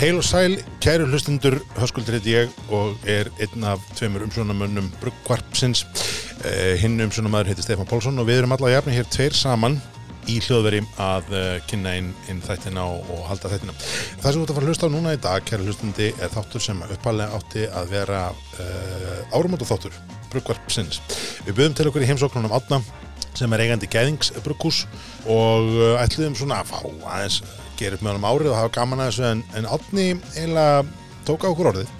Heil og sæl, kæru hlustundur, höskuldur heit ég og er einn af tveimur umsjónamönnum Bruggvarpsins. Uh, hinn umsjónamöður heitir Stefán Pálsson og við erum alla jafnir hér tveir saman í hljóðveri að uh, kynna inn, inn þættina og, og halda þættina. Það sem þú ert að fara að hlusta á núna í dag, kæru hlustundi, er þáttur sem uppalega átti að vera uh, árumáta þáttur Bruggvarpsins. Við byggum til okkur í heimsóknunum átna sem er eigandi gæðingsbrukkús og ætluðum svona að fá aðeins gera upp með honum árið og hafa gaman að þessu en, en Átni eiginlega tók á okkur orðið.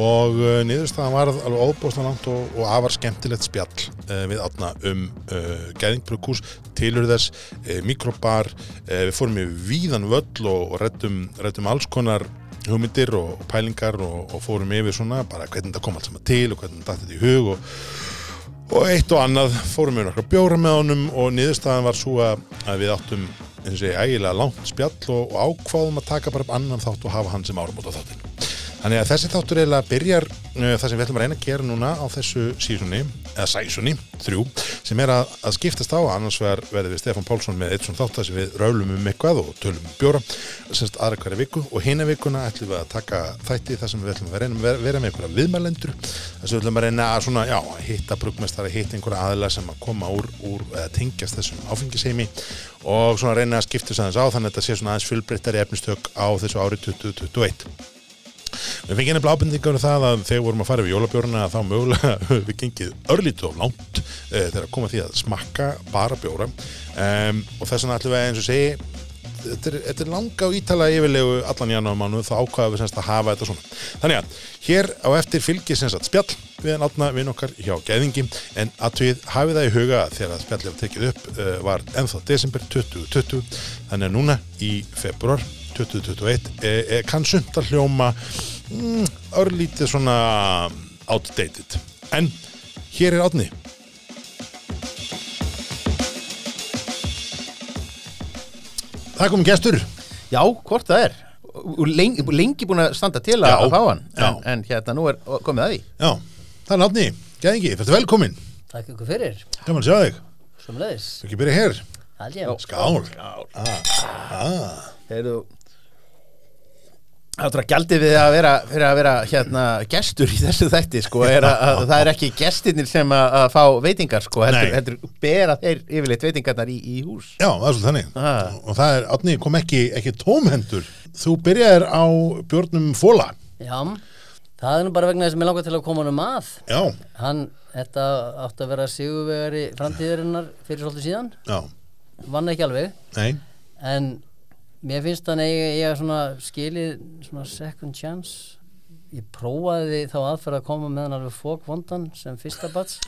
Og uh, niðurstaðan var alveg óbústan langt og, og afar skemmtilegt spjall uh, við Átna um uh, gæðingbrukkús, tilur þess uh, mikrobar, uh, við fórum í víðan völl og, og rettum alls konar hugmyndir og, og pælingar og, fórum yfir svona bara hvernig þetta kom allt saman til og hvernig þetta dætti í hug og og eitt og annað fórum við nokkra bjóra með honum og niðurstaðan var svo að við áttum ég ægilega langt spjall og, og ákváðum að taka bara upp annan þátt og hafa hann sem áramóta þáttin. Þannig að þessi þáttur eiginlega byrjar uh, það sem við ætlum að reyna að gera núna á þessu sísunni, eða sæsunni, þrjú, sem er að, að skiptast á, annars verður við Stefán Pálsson með eitt svona þátt að sem við raulum um eitthvað og tölum um bjóra, semst aðra hverja viku og hina vikuna ætlum við að taka þætti þar sem við ætlum að reyna að vera með einhverja viðmælendur, þess að við ætlum að reyna að svona, já, hitta brugmestari, hitta einhverja aðila sem að koma úr, úr eða tengjast þessum áfengisheimi og svona reyna að skipta þess aðeins á þannig að þetta sé svona aðeins fullbreyttari efnistök á þessu ári 2021. Við fengið nefnilega ábendingar um það að þegar vorum að fara við jólabjórna þá mögulega við gengið örlítið og langt e, þegar að koma því að smakka bara bjóra um, og þess vegna ætlum við eins og segi þetta er, þetta er langa og ítala yfirlegu allan janúarmánu þá ákvaðum við semst að hafa þetta svona. Þannig að hér á eftir fylgir semst að spjall við en átna við okkar hjá Gæðingi en að við hafið það í huga þegar að spjallið var tekið upp uh, var ennþá desember 2020 þannig að núna í februar 2021 e, e, kann sumt að hljóma mm, örlítið svona outdated. En hér er átni Það komið gestur. Já, hvort það er. Lengi, lengi búin að standa til að, Já, að fá hann. En, en hérna nú er komið að því. Já, það er átni, gæðingi, þetta velkomin Takk ykkur fyrir, Gaman að sjá þig, samleðis þú ekki byrja hér. Ég. Skál. Heyrðu Það er gældið við að vera, fyrir að vera hérna gestur í þessu þætti sko, er að, að það er ekki gestirnir sem að, að fá veitingar sko, heldur, heldur bera þeir yfirleitt veitingarnar í, í hús. Já, það er svolítið þannig. Ah. og það er, átni, kom ekki, ekki tómhendur Þú byrjaðir á björnum fóla Já, það er nú bara vegna þess að mér langar til að koma honum að. Já, Hann, þetta átti að vera sigurvegari framtíðarinnar fyrir svolítið síðan. Já, Vann ekki alveg. Nei. En mér finnst hann eiga, eiga svona skilið svona second chance. Ég prófaði þá aðferð að koma með hann alveg fókvondan sem fyrsta bats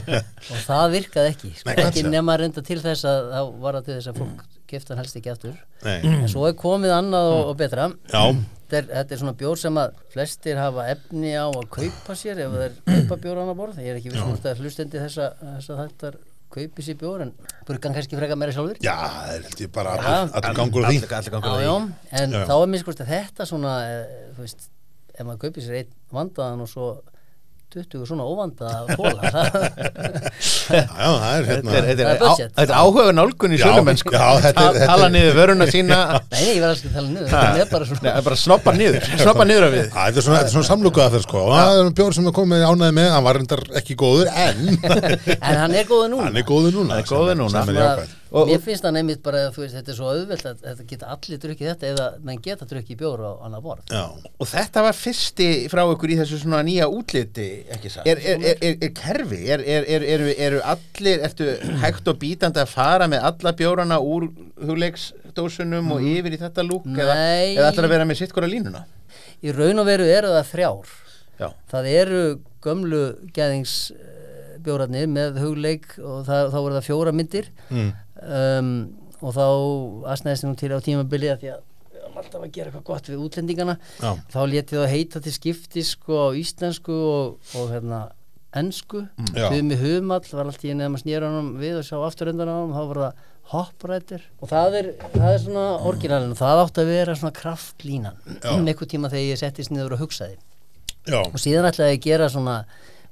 og það virkaði ekki sko, Nei, ekki nema að reynda til þess að þá var það til þess að fólk gifta hann helst ekki aftur. Nei, en svo er komið annað og, og betra. Já. þetta er, þetta er svona bjór sem að flestir hafa efni á að kaupa sér ef það er kaupa bjór annar borð. Ég er ekki vissum að hlustendi þessa, þessa þættar kaupi sér bjór en burgan kannski freka meira sjálfur já, það er held ég bara Já. allir, gangur á því Allir- gangur já, á því. já, en Já, já. þá er mér sko að þetta svona eh, þú veist, ef maður kaupir sér einn vandaðan og svo 20 svona það er hérna Þetta er, Það er er, er áhuga nálgun í er- þetta er- Tala niður vöruna sína. Nei, ég verð að skilja tala niður. Þetta er bara Nei, svona bara snoppa niður. Snoppa niður af við. Æ, Þetta er svona, þetta er svona samlukaða fyrir sko. Og það er bjór sem er komið ánæði með hann var reyndar ekki góður en en hann er góður núna. Hann er góður núna Og- mér finnst það nefnit bara að þú veist, þetta er svo auðvelt að þetta geta allir drukkið þetta eða menn geta drukkið bjór á annar borð Já, Og þetta var fyrsti frá ykkur í þessu svona nýja útliti, ekki satt? Er, er, er, er, er kerfi? Er, er, er, eru, eru allir, ertu hægt og bítandi að fara með alla bjórana úr hugleiksdósunum og yfir í þetta lúk? Eða, eða ætlar að vera með sitt hvora línuna? í raun og veru eru það þrjár Já. það eru gömlu gæðingsbjórarnir með hugleik og það, þá eru það fjóra myndir mm. Um, og þá aðsnæðist nú til á tímabili að því að við erum alltaf að gera eitthvað gott við útlendingana. Já. þá létið það heita til skipti sko á íslensku og, og hérna ensku, Já. við með humall var alltaf í nefn að snýra hann við og sjá afturöndan á hann, þá var það hopprættir og það er, það er svona orginalinn. Og það átti að vera svona kraftlínan. Einhver tíma þegar ég settist niður og hugsaði. Já, og síðan ætlaði ég að gera svona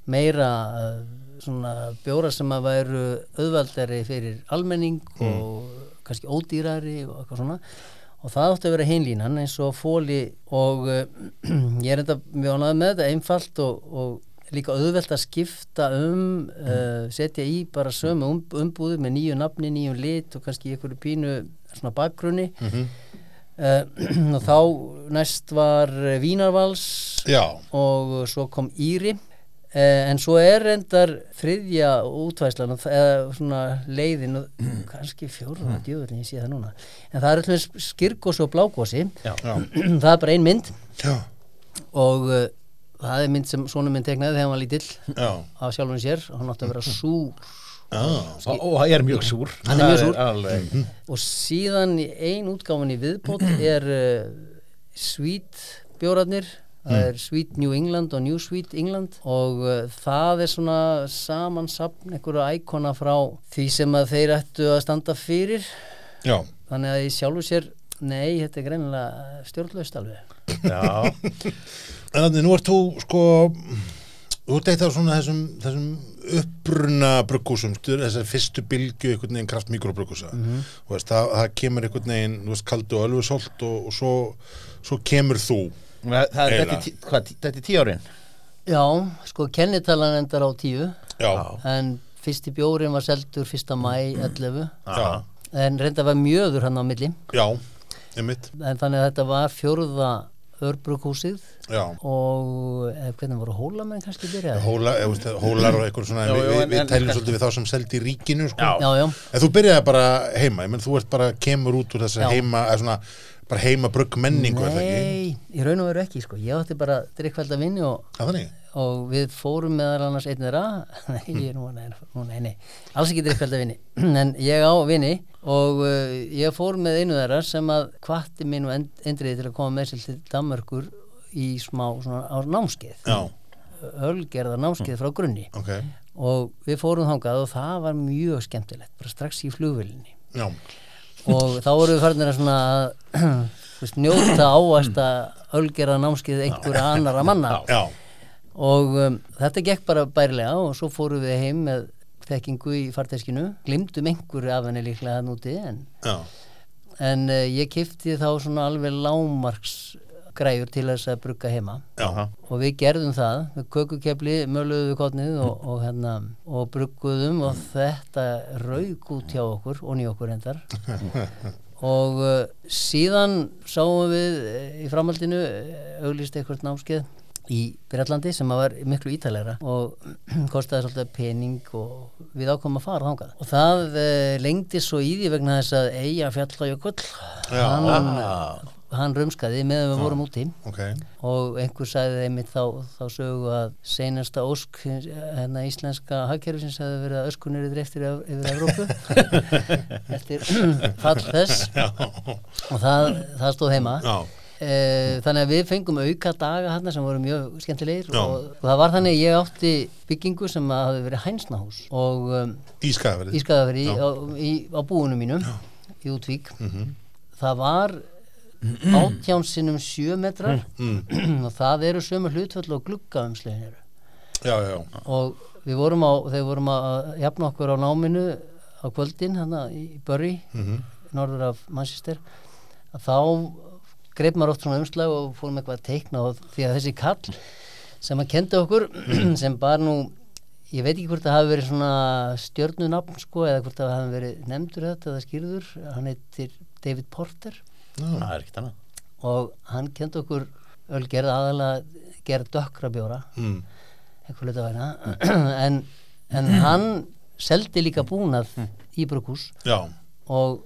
meira uh, svona bjóra sem að væru auðvaldari fyrir almenning og kannski ódýrari og eitthvað svona. Og það átti að vera hinlínan eins og fóli og uh, ég er enda mjög ánægð með þetta einfalt og, og líka auðvelt að skipta um uh, setja í bara sömu um, umbúðu með nýju nafni, nýju lit og kannski einhverju pínu svona bakgrunni. Uh, og þá næst var Vínarvals Já, og svo kom Íri en svo er endar þriðja útvæslan eða svona leiðin og kannski fjóruða djöðurinn, ég sé það núna. En það er alltaf skirgósi og blágósi Já. það er bara ein mynd. Já, og uh, það er mynd sem svona mynd tegnaði þegar hann var lítill. Af sjálfum sér. Og hann átti að vera súr. Já. og, það er mjög súr. Hann er mjög súr. alveg, og síðan ein útgáfan í viðbót er uh, Sweet bjórarnir það er Sweet New England og New Sweet England og uh, það er svona samansapn einhverju íkona frá því sem að þeir ættu að standa fyrir. Já. þannig að í sjálfu sér nei, þetta er greinilega stjórnlaust alveg. Já, En þannig, nú ert þú sko þú ert eitt af svona þessum, þessum uppruna bruggúsum þessar fyrstu bylgju einhvern veginn kraft mikrobruggúsa Mhm. og veist, það, það kemur einhvern veginn kaldu og ölfusolt og, og svo, svo kemur þú það, það, þetta, Eiginlega. er þetta er tíu árin já, sko kennitalan endar á tíu. Já, en fyrsti bjórin var seldur fyrsta mæ 11 já, en reynda var mjöður hann á milli. Já, einmitt. En þannig að þetta var fjórða örbrukhúsið. Já, og eða, hvernig voru hólamenn kannski byrjaði Hóla, eða, veist, hólar og eitthvað svona Já, við, já, við, við tælum svolítið við þá sem seldi í ríkinu sko. Já. já, já, en þú byrjaði bara heima menn þú ert bara, kemur út úr þess Já. heima eða svona, bara heima brugg menningu nei, í raun og veru ekki sko. ég átti bara drikkvelda vinni og, Að og við fórum meðal annars einn þeirra. Nei, nú, nei, nei, nei. Alls ekki drikkvelda vinni en ég á vinni og uh, ég fór með einu þeirra sem að kvatti minn og end, endriði til að koma með sér til Danmörkur í smá svona á námskeið. Já, ölgerða námskeið frá grunni. Ok. Og við fórum þangað og það var mjög skemmtilegt bara strax í flugvölinni Já, og þá vorum við farinir að svona veist, njóta áast að ölgerða námskeið einhverja annara manna. Já, og um, þetta gekk bara bærilega og svo fórum við heim með þekkingu í farteskinu. Glimtum einhverju af henni líklega hann úti en, en uh, ég kifti þá svona alveg lámarks græjur til þess að brugga heima. Já, og við gerðum það með kökukefli, möluðu við kotnið og, og, hérna, og brugguðum og þetta rauk út hjá okkur og nýja okkur endar og uh, síðan sáum við uh, í framhaldinu uh, auglýst eitthvað námskeið í Breitlandi sem var miklu ítalegra og kostaði svolítið pening og við ákomum að fara þangað. Og það uh, lengdi svo í því vegna þess að eiga fjallajökull hann, hann rumskaði meðan við vorum úti. Ok. Og einhver sagði einmitt þá, þá sögu að seinasta ósk hérna íslenska hagkerfisins hefði verið að öskunir yfir eftir yfir Evrópu. Eftir fall þess. Og það, það stóð heima. Já, e, þannig að við fengum auka daga hérna sem voru mjög skemmtilegir Já. og, og það var þannig að ég átti byggingu sem að hafi verið hænsnahús og um, ískaðverið í Skagafri Já. á, á búinu mínu í Útvík. Það var átján sinnum sjö metrar. Mm. og það eru sömu hlutföll og gluggaumslegin eru. Já, já, og við vorum á, þegar við vorum að jafna okkur á náminu á kvöldin hana í Bury norður af Manchester. Að þá greip maður oft svona umslag og fórum eitthvað að teikna og því að þessi kall sem að kendi okkur sem bara nú ég veit ekki hvort það hafi verið svona stjörnunafn sko eða hvort það hafi verið nefndur þetta eða skýrður hann heitir David Porter það er ekkert annað. Og hann kendi okkur ölgerð aðalega gerð dökkra bjóra mm. eitthvað hluta væna en, en hann seldi líka búnað í brugghús já, og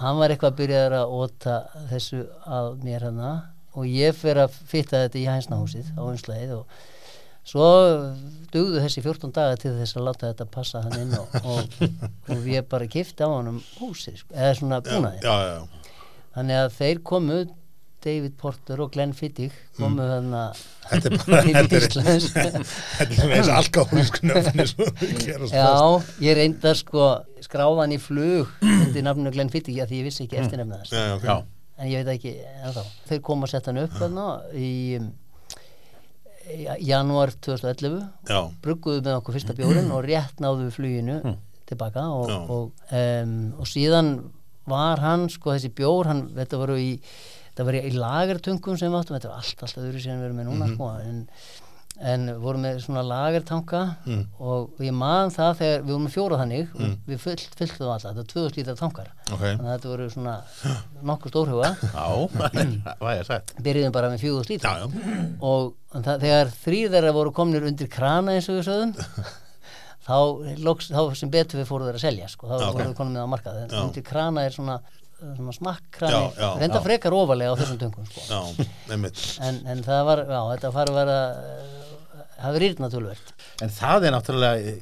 hann var eitthvað að byrja að óta þessu að mér hana og ég fer að fitta þetta í hænsnahúsið á einslæðið og svo dugðu þessi 14 daga til þess að láta þetta passa hann inn og, og, og ég bara kifti á hann um húsið sko, eða svona já, búnaði já, já. Þannig að þeir komu David Porter og Glenn Fittig komu þannig Þetta er bara til þetta er, Íslands. þetta er eins alkohólisku nöfni. Já, ég reyndar sko skráðan í flug undir nafninu Glenn Fittig því ég vissi ekki eftirnefna þess Já, já, ok. Já. en ég veit ekki ennþá. Þeir koma að setja hann upp þarna í, um, í janúar 2011 Já, brugguðu með okkur fyrsta bjórin og rétt náðu við fluginu tilbaka og, og, um, og síðan var hann sko þessi bjór, hann, þetta voru í í, í lagertungum sem við áttum þetta var allt, allt öðru sem við erum með núna sko, en, en vorum með svona lagertanka Mm. og ég man það þegar við vorum með fjóra þannig og við fyllt, fylltum alla, þetta var 2000 lítar tankar. Ok. þannig að þetta voru svona nokkuð stórhuga. Byrjuðum bara með 4000 lítar og það, þegar þrýr þeirra voru komnir undir krana eins og við sögðum þá, loks, þá sem betur við fóru þeirra að selja sko, þá Já, ok. voru við konum með á markað en Já. undir krana er svona, svona smakkrani Já, já, reynda já. frekar ofalega á þessum tungum sko. Já, en, en það var, já, þetta fari að vera það verið írna tölvert En það er náttúrulega,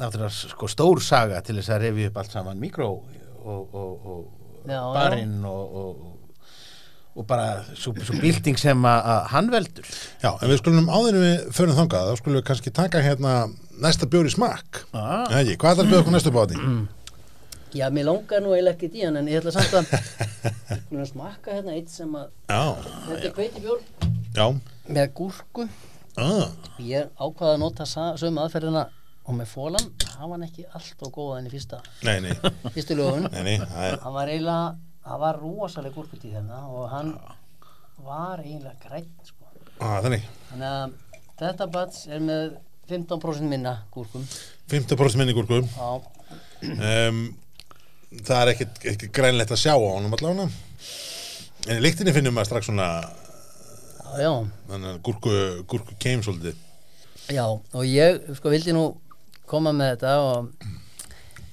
náttúrulega sko, stór saga til þess að refi upp allt saman mikró og, og, og Já, já. barinn og, og, og bara svo, svo bylting sem að, hann veldur. Já, en við skulum áðinu við förum þangað, þá skulum við kannski taka hérna næsta bjór í smakk. Ah. Ekki, hvað er það að bjóða okkur næsta báti? já, mér langar nú eiginlega ekkert í hann en ég ætla samt að smakka hérna eitt sem að Já, þetta er kveitibjór já. með gúrku. Ah, Ég ákvaði að nota sömu aðferðina og með fólan, hann var ekki allt og góða enn í fyrsta, nei, nei, fyrstu lögun nei, nei, það hann var eiginlega, hann var rosaleg gúrkutíð þarna og hann var eiginlega grætt sko. ah, þannig, þannig að þetta bats er með 15% minna gúrkum 15% minni gúrku. Já, Um, það er ekkit, ekkit grænlegt að sjá á honum allavega. En í lyktinni finnum maður strax svona, já, já, gúrku, gúrku keim svolítið. já og ég sko vildi nú koma með þetta og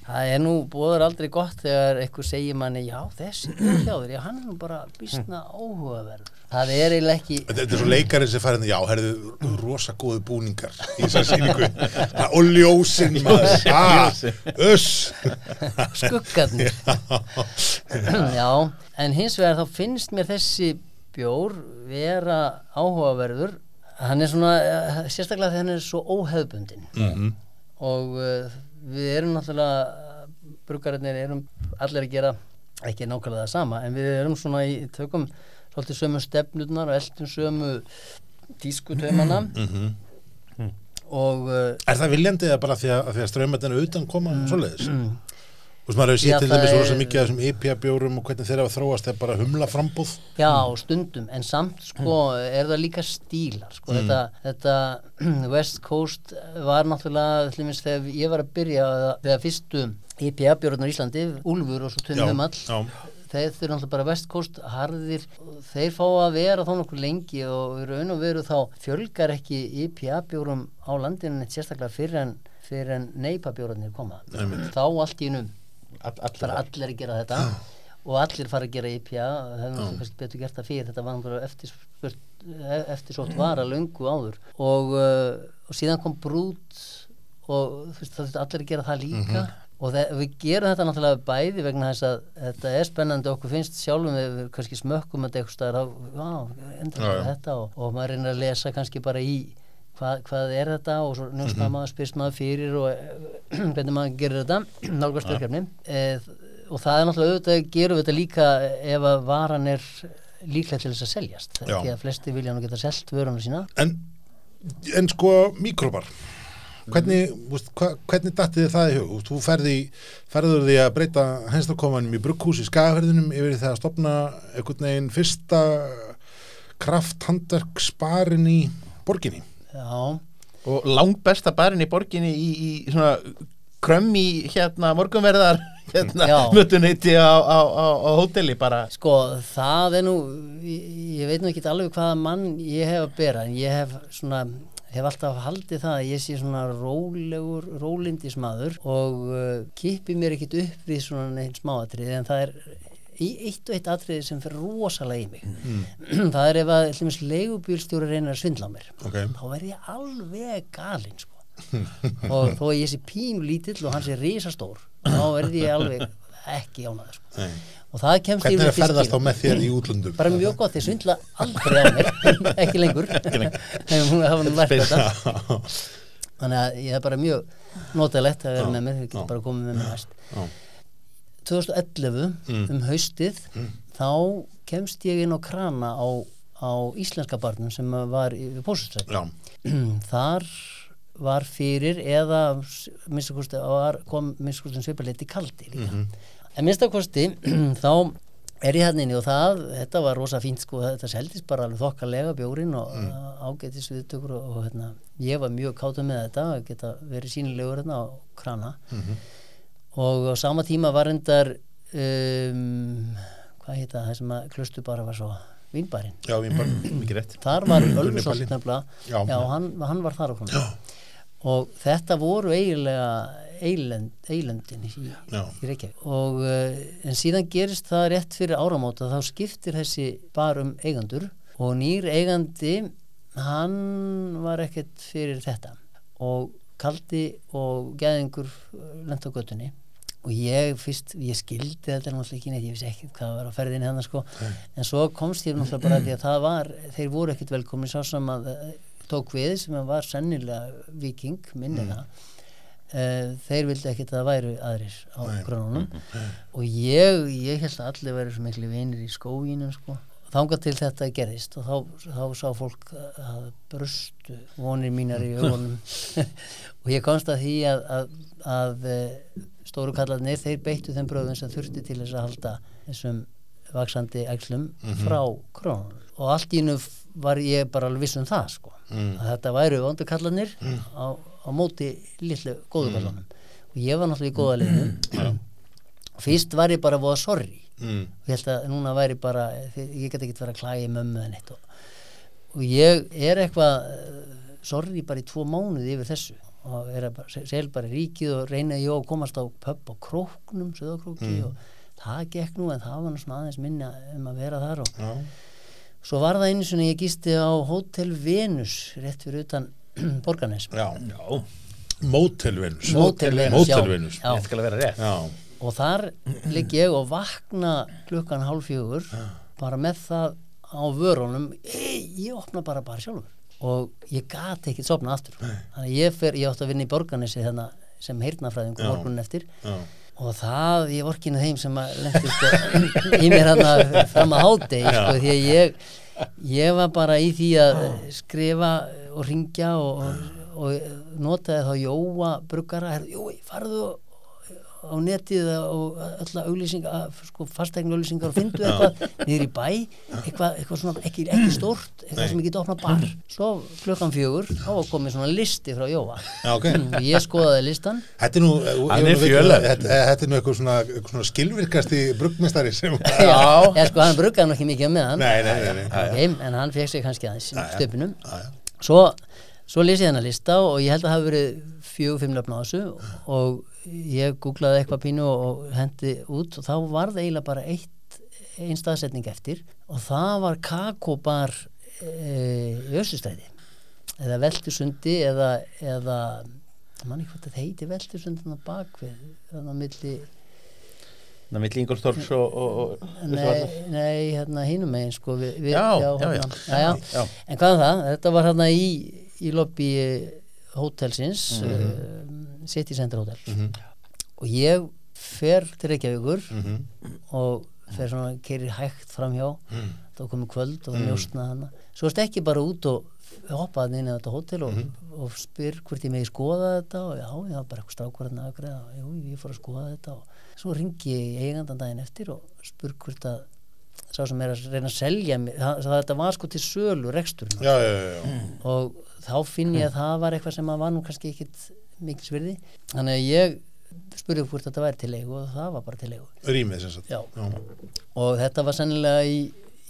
það er nú búður aldrei gott þegar eitthvað segir manni já þessi hljáður, já hann er nú bara bísna áhugaverður það er eiginlega ekki Þetta er svo leikarinn sem færði, já, herðu, rosa góðu búningar í þessar síningu. Og ljósinn, maður. Ah, uss. skuggarnir já, en hins vegar þá finnst mér þessi bjór vera áhugaverður hann er svona, eh, sérstaklega þegar hann er svo óhefbundin Mhm. og uh, við erum náttúrulega bruggarinnir erum allir að gera ekki nákvæmlega það sama en við erum svona í tökum svolítið sömu stefnurnar og eldum sömu tískutömana Mhm. og uh, Er það viljandi eða bara því að, að, því að strömmatinu utan koma svoleiðis? Þú veist, maður hefur Mm. Séð til dæmis er- rosa mikið af þessum IPA bjórum og hvernig þeir hafa þróast er bara humla frambúð. Já, stundum, en samt sko er það líka stílar sko. þetta, þetta West Coast var náttúrulega hlumins þegar ég var að byrja þegar fyrstu IPA björnur í Íslandi, Úlfur og svo Tunni Humall já, þeir þurfa náttúrulega bara West Coast harðir, þeir fá að vera þá nokkuð lengi og í raun og veru þá fjölgar ekki IPA bjórum á landinu sérstaklega fyrir en, fyrir en neipa bjórnir koma þá allt í num All, bara allir að gera þetta. Og allir fara að gera IPA það hefur náttúrulega kannski betur gert það fyrir þetta var náttúrulega eftir, eftir sótt vara löngu áður. Og, uh, og síðan kom brút og veist, það þurfti allir að gera það líka. Og það, við gerum þetta náttúrulega bæði vegna þess að þetta er spennandi. Okkur finnst sjálfum við kannski smökkum þetta eitthvað og, og maður reynir að lesa kannski bara í hvað, hvað er þetta og svo njósna maður spyrst maður fyrir og eh, hvernig maður gerir þetta nálgast verkefni e, og það er náttúrulega auðvitað gerum við þetta líka ef að varan er líklega til þess að seljast því að flesti vilja nú geta selt vöruna sína En, en sko, mikrobar. Hvernig, mm. hva, hvernig datti þið það í hug? Þú veist, Þú ferði, ferður því að breyta henstakomanum í brugghús í skagaferðinum yfir í það að stopna einhvern veginn fyrsta krafthandverksbarinn í borginni. Já, og langbesta barinn í borginni í, í svona krömm í hérna morgunverðar hérna mötuneyti á, á, á, á hóteli bara. Sko það er nú ég, ég veit nú ekki alveg hvaða mann ég hef að bera en ég hef svona hef alltaf haldið það að ég sé svona rólegur, rólindismadur og uh, kipi mér ekkit upp við svona neitt smáatriði en það er í eitt og eitt atriði sem fyrir rosalega í mig. Það er ef að dæmis leigubílstjóri reynir að svindla á mér Ok. þá verð ég alveg galinn sko. og þó ég sé pínu lítill og hann sé risastór þá verð ég alveg ekki ánaður sko. Og það kemst Hvernig er yfirleitt að ferðast þá með þér í útlöndum? bara mjög gott, þeir svindla aldrei á mér ekki lengur. Þannig að ég er bara mjög notalegt að vera með mér, þau getur bara komið með mér næst Já. 2011 um haustið þá kemst ég inn á krana á, á íslenska barnum sem var í Pósustrætt Já, þar var fyrir eða minnstakosti var, kom minnstakosti svipalegt í kaldi líka En minnst að kosti, þá er ég hérna inni og það, þetta var rosa fínt sko, þetta seldist bara alveg þokkalega bjórin og mm. ágætis viðtökur og, og hérna, ég var mjög káta með þetta að geta verið sínilegur hérna á krana Mhm. Og á sama tíma var endar um, hvað heita það sem að klustu bara var svo vínbærin Já, rétt. Þar var Já. já hann, hann var þar krónu og þetta voru eiginlega eilend, eilendin í, í Reykjavík. Og uh, en síðan gerist það rétt fyrir áramóta þá skiptir þessi bar um eigandur og nýr eigandi hann var ekkert fyrir þetta. Og kaldi og geðingur lent á göttunni og ég fyrst, ég skildi þetta náttúrulega ekki neitt, ég vissi ekkert hvað var á ferðinni hann sko, en svo komst ég náttúrulega bara því að það var, þeir voru ekkert velkomin sá sem að eh, tók við sem var sennilega viking, minni það uh, þeir vildi ekkert að það væru aðrir á grununum og ég, ég held að allir væri svo miklu vinir í skóginum sko. Þangað til þetta gerðist og þá, þá sá fólk að brustu vonir mínar í augunum. Og ég komst að því að, að, að eh, stóru kallarnir þeir beittu þeim bröðum sem þurfti til þess að halda þessum vaksandi æxlum frá krónun og allt í nú var ég bara alveg viss um það sko. Mm. að þetta væru vondu kallarnir á, á móti lillu góðu kallanum og ég var náttúrulega í góða liðinu fyrst var ég bara voða sorry. Mm. og ég held að núna væri bara ég get ekki verið að klæja mömmu en eitt og, og ég er eitthvað eh, sorry bara í tvo mánuði yfir þessu og er að bara, sel bara ríkið og reyna ég að komast á pub á króknum, söðakróki og það gekk nú en það var nú svona aðeins minna um að vera þar og Já, svo var það einu svona ég gísti á Hotel Venus rétt fyrir utan Borgarnes. Já, Já, Motel Venus. Motel Venus, já. Motel Venus. Já. þetta skal að vera rétt. Já, og þar ligg ég og vakna klukkan hálf fjögur bara með það á vörunum. Ei, ég opna bara bara sjálfur og ég gati ekki sopna aftur. Þannig að ég, fer, ég átti að vinna í borganessi sem heyrnafræðing Já. morgunin eftir. Já, og það, ég vorkinu þeim sem að lendi sko, í mér hann fram að hádegi sko, því að ég ég var bara í því að skrifa og ringja og, og, og notaði þá Jóa bruggara, Jói, farðu á netið og öll auglýsingar, sko, fastegn auglýsingar og fyndu eitthvað niður í bæ eitthvað, eitthvað svona, ekki, ekki stórt eitthvað sem ég geti opnað bar. Svo klukkan fjögur, þá komið svona listi frá Jóa. Já, ok. Og ég skoðaði listan. Þetta er nú, eh, er fjölær. Þetta er nú eitthvað svona, eitthvað svona skilvirkasti bruggmestari sem Já, ég sko, hann bruggaði nú ekki mikið með hann Nei, nei, nei, nei. Ok, en hann fekk sig kannski aðeins stöpunum svo, svo lýsi ég hennar lista og ég held að það hafi verið fjögur, fimm löfn á þessu og ég googlaði eitthvað pínu og hendi út og þá var það eiginlega bara eitt einn staðsetning eftir og það var kakobar e, í Össustræði eða Veltusundi eða, eða manni hvað þetta heiti Veltusundin á bakvið þannig að milli Það mitt Ingolstorps og, og, og Nei, nei, hérna hinum megin sko við, við, Já, já, hérna, já. já, já. Já. En hvað það? Þetta var hérna í, í lobby hótelsins mm Mhm. City Center Hotel og ég fer til Reykjavíkur Mhm. og fer svona keirir hægt framhjá Mm. þá komið kvöld og það njóstna hana svo erst ekki bara út og hoppa hann inn í þetta hótel og, Mhm. og spyr hvort ég megi skoða þetta og já, já, bara eitthvað strákur hérna að greiða og jú, ég fór að skoða þetta og svo ringi ég eigandan daginn eftir og spyr hvort að sá sem er að reyna að selja mig, þetta var sko til sölu já. og þá finn ég að það var eitthvað sem að var nú kannski ekkit mikil svirði þannig að ég spurði hvort þetta væri til leigu og það var bara til leigu Rýmið sem sagt. Já. Já. og þetta var sennilega í,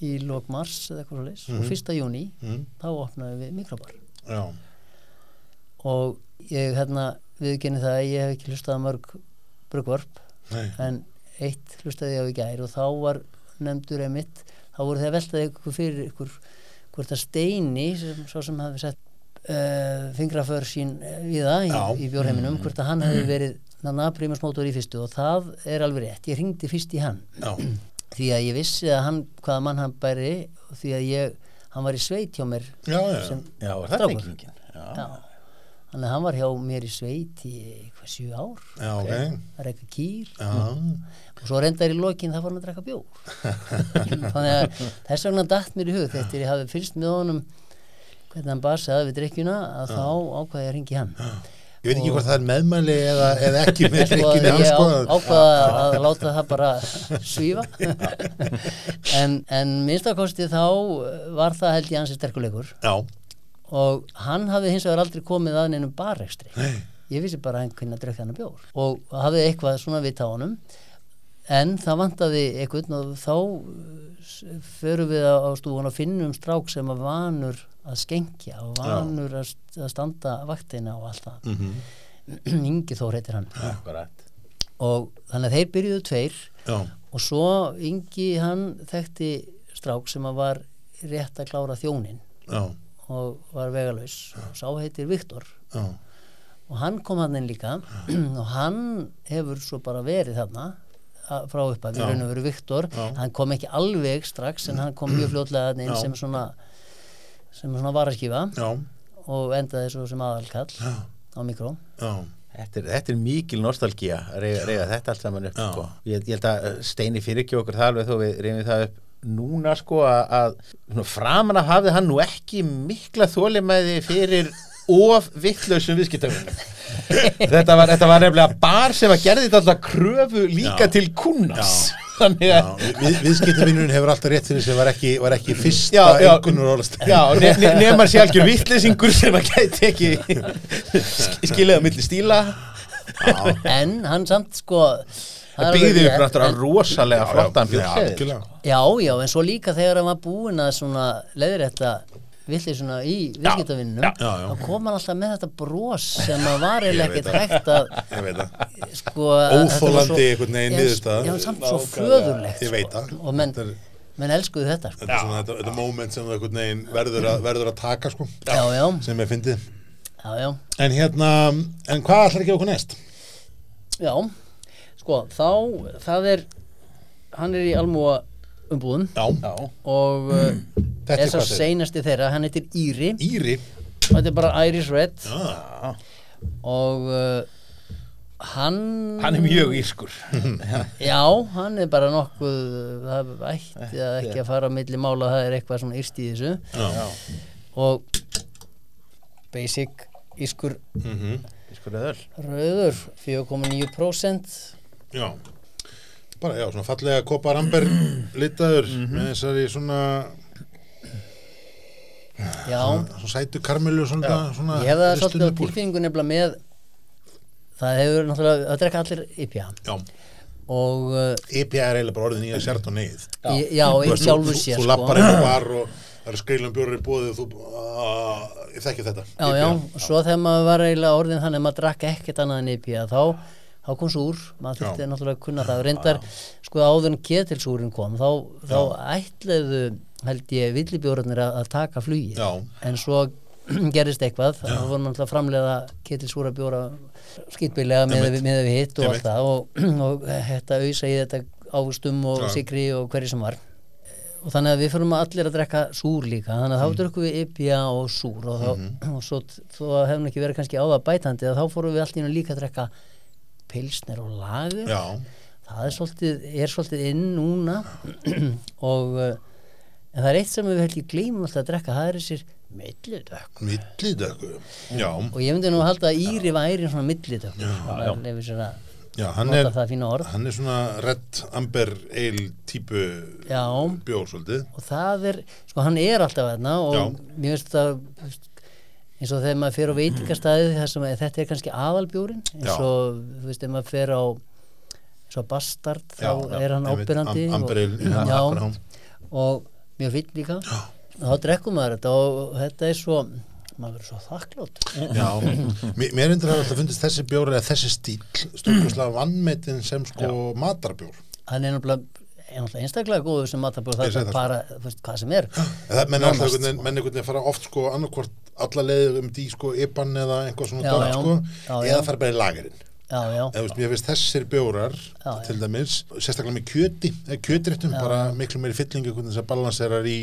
í lók mars eða eitthvað svo leis og fyrsta júni Mhm. þá opnaði við mikrobar Já, og ég hérna viðkenni það að ég hef ekki hlustað mörg brugvarp en eitt hlustaði ég á í gær og þá var nefndur emitt þá voru þeir að veltaði ykkur fyrir ykkur hvort að steini sem, svo sem hafi sett fingraför sín eh, við það í, í bjórheiminum hvort að hann hefði verið nanna primusmótor í fyrstu og það er alveg rétt. Ég ringdi fyrst í hann. Já, því að ég vissi að hann hvaða mann hann bæri því að ég hann var í sveit hjá mér já, já, það strákur. tengingin. Þannig að hann var hjá mér í sveit í hvað sjö ár? Já, ok. Að reyka kýr. Já, og svo reyndar í lokin það var hann að drekka bjór. Þannig að þess vegna datt mér í hug þegar ég hafi fylgst með honum hvernig hann basaði við drikkjuna að þá ákvaði ég að ringi hann. Ég veit ekki hvort það er meðmæli eða, eða ekki með drikkinu ég hans á, ákvaða að láta það bara svífa. En, en minnstakosti þá var það held ég hansi sterkuleikur Já, og hann hafði hins vegar aldrei komið að neinum barrekstri. Ég vissi bara að hann kunni að drekka hann bjór. Og hafði eitthvað svona vita á honum en það vantaði eitthvað og þá uh, förum við á stúfun og finnum strák sem var vanur að skengja og vanur að, að standa vaktina og allt það. Mhm. Ingi Þór heitir hann. Akkurat. og þannig að þeir byrjuðu tveir já, og svo Ingi hann þekkti strák sem að var rétt að klára þjónin já, og var vegalaus og sá heitir Viktor. Já, og hann kom hann inn líka og hann hefur svo bara verið þarna frá upp að við raun og veru Viktor. Já. hann kom ekki alveg strax en hann kom mjög fljótlega þarna inn Já. sem svona sem svona varaskífa já, og endaði svo sem aðalkall Já. á mikró já, Þetta er, þetta er mikil nostalgía að reyga þetta allt saman upp sko. ég, ég held að uh, Steini fyrir ekki okkur það alveg þó við reyfum það upp núna sko að, að svona, framan af hafði hann nú ekki mikla þólimæði fyrir of vittlausum viðskiptavinnum þetta, var, þetta var nefnilega bar sem að gerði þetta alltaf kröfu líka Já. til kunnars Já. þannig já. að Við, Viðskiptavinnurinn hefur alltaf rétt fyrir sem var ekki, var ekki fyrsta Já, já. einhvernur orðast Já, ne ne nefnir sér algjör vittlesingur sem að gæti ekki sk- skilið á milli stíla en hann samt sko það er byggði alveg upp rétt, náttúrulega en- rosalega flottan Já, björnseðil algjörlega. Já, já, en svo líka þegar hann var búinn að svona leiðrétta villið svona í viðskiptavinnum þá kom hann alltaf með þetta bros sem að var Ég veit ekkert hægt að Ég það sko að svo- einhvern veginn Já, niðurstaða. Já, samt svo föðurlegt Ég það. sko. og menn, menn elskuðu þetta sko. Þetta er svona þetta, þetta moment sem það verður að, verður að taka sko Já, já, sem já, já, En hérna, en hvað ætlar ekki okkur næst? já sko, þá, það er hann er í almúa umbúðum. Já, Já, og uh, þetta er þessar hvað þeir seinasti þeirra, hann heitir Íri. Íri? Og þetta er bara Irish Red. Já, og uh, hann hann er mjög írskur. Já, hann er bara nokkuð það ætti að ekki að fara á milli mála það er eitthvað svona yrst í þessu. Já, og basic ískur mhm, Írskur eðöl rauður 4,9% já Bara, já, svona fallega koparamber litaður með þessari svona, já, svona sætu karmelu svona, svona ég hef það svolítið á tilfinningu nefnilega með það hefur náttúrulega að drekka allir IPA Já, og uh, IPA er eiginlega bara orðin í að sért og neyð já, Þú í veist, sjálfu þú, sér þú sko. lappar á bar og það eru skreilum bjórar í bóðið og þú, uh, ég þekki þetta. Já, já, og svo þegar maður var eiginlega orðin þannig að maður drakk ekkert annað en IPA þá, þá kom súr, maður þurfti Já. náttúrulega að kunna það. Reyndar, sko áður en ketilsúrin kom þá, þá ætlaðu held ég villibjórarnir að, að taka flugi Já. en svo gerist eitthvað. Þá vorum náttúrulega að framleiða ketilsúra bjóra skýtbilega með, með við hitt og allt það. Og, og þetta auðsa í þetta ávustum og Já. sigri og hverju sem var. Og þannig að við fyrir allir að drekka súr líka. Þannig að þá drukkum við IPA og súr og, þá, og svo þó að hefum ekki verið kannski á það bætandi að þá fórum við einu líka að drekka pilsner og lagur Já, það er svolítið, er svolítið inn núna. Og uh, en það er eitt sem við held ég gleymum alltaf að drekka það er þessir millidökk millidöku Já, og ég myndi nú að halda að Íri væri svona millidökk Já, já, að já, hann er hann er svona red amber ale típu bjór svolítið. Og það er, sko hann er alltaf þarna og Já. mér finnst það eins og þegar maður fer á veitingastæði að þetta er kannski aðalbjórin eins Já. og þú veist, ef maður fer á svo bastard þá Já, já, er hann einmitt, ábyrrandi am- og, já, já, og mjög finn líka. Og þá drekkum maður þetta og þetta er svo maður verður svo þakklátt Já, mér, endur að alltaf fundist þessi bjór eða þessi stíl stundkuslega vannmetin sem sko matarbjór hann er náttúrulega einstaklega góður sem matabjór Ég það er bara, þú veist, hvað sem er. Það menn einhvern veginn, menn einhvern veginn fara oft sko annarkvort alla leiðir um því sko IPAN eða einhvað svona Já, já. sko Já, eða fara bara í lagerinn. Já, já, eða þú veist, mér finnst þessir bjórar til dæmis, sérstaklega með kjöti eða kjötréttum, bara miklu meiri fyllingu hvernig þess að balanserar í,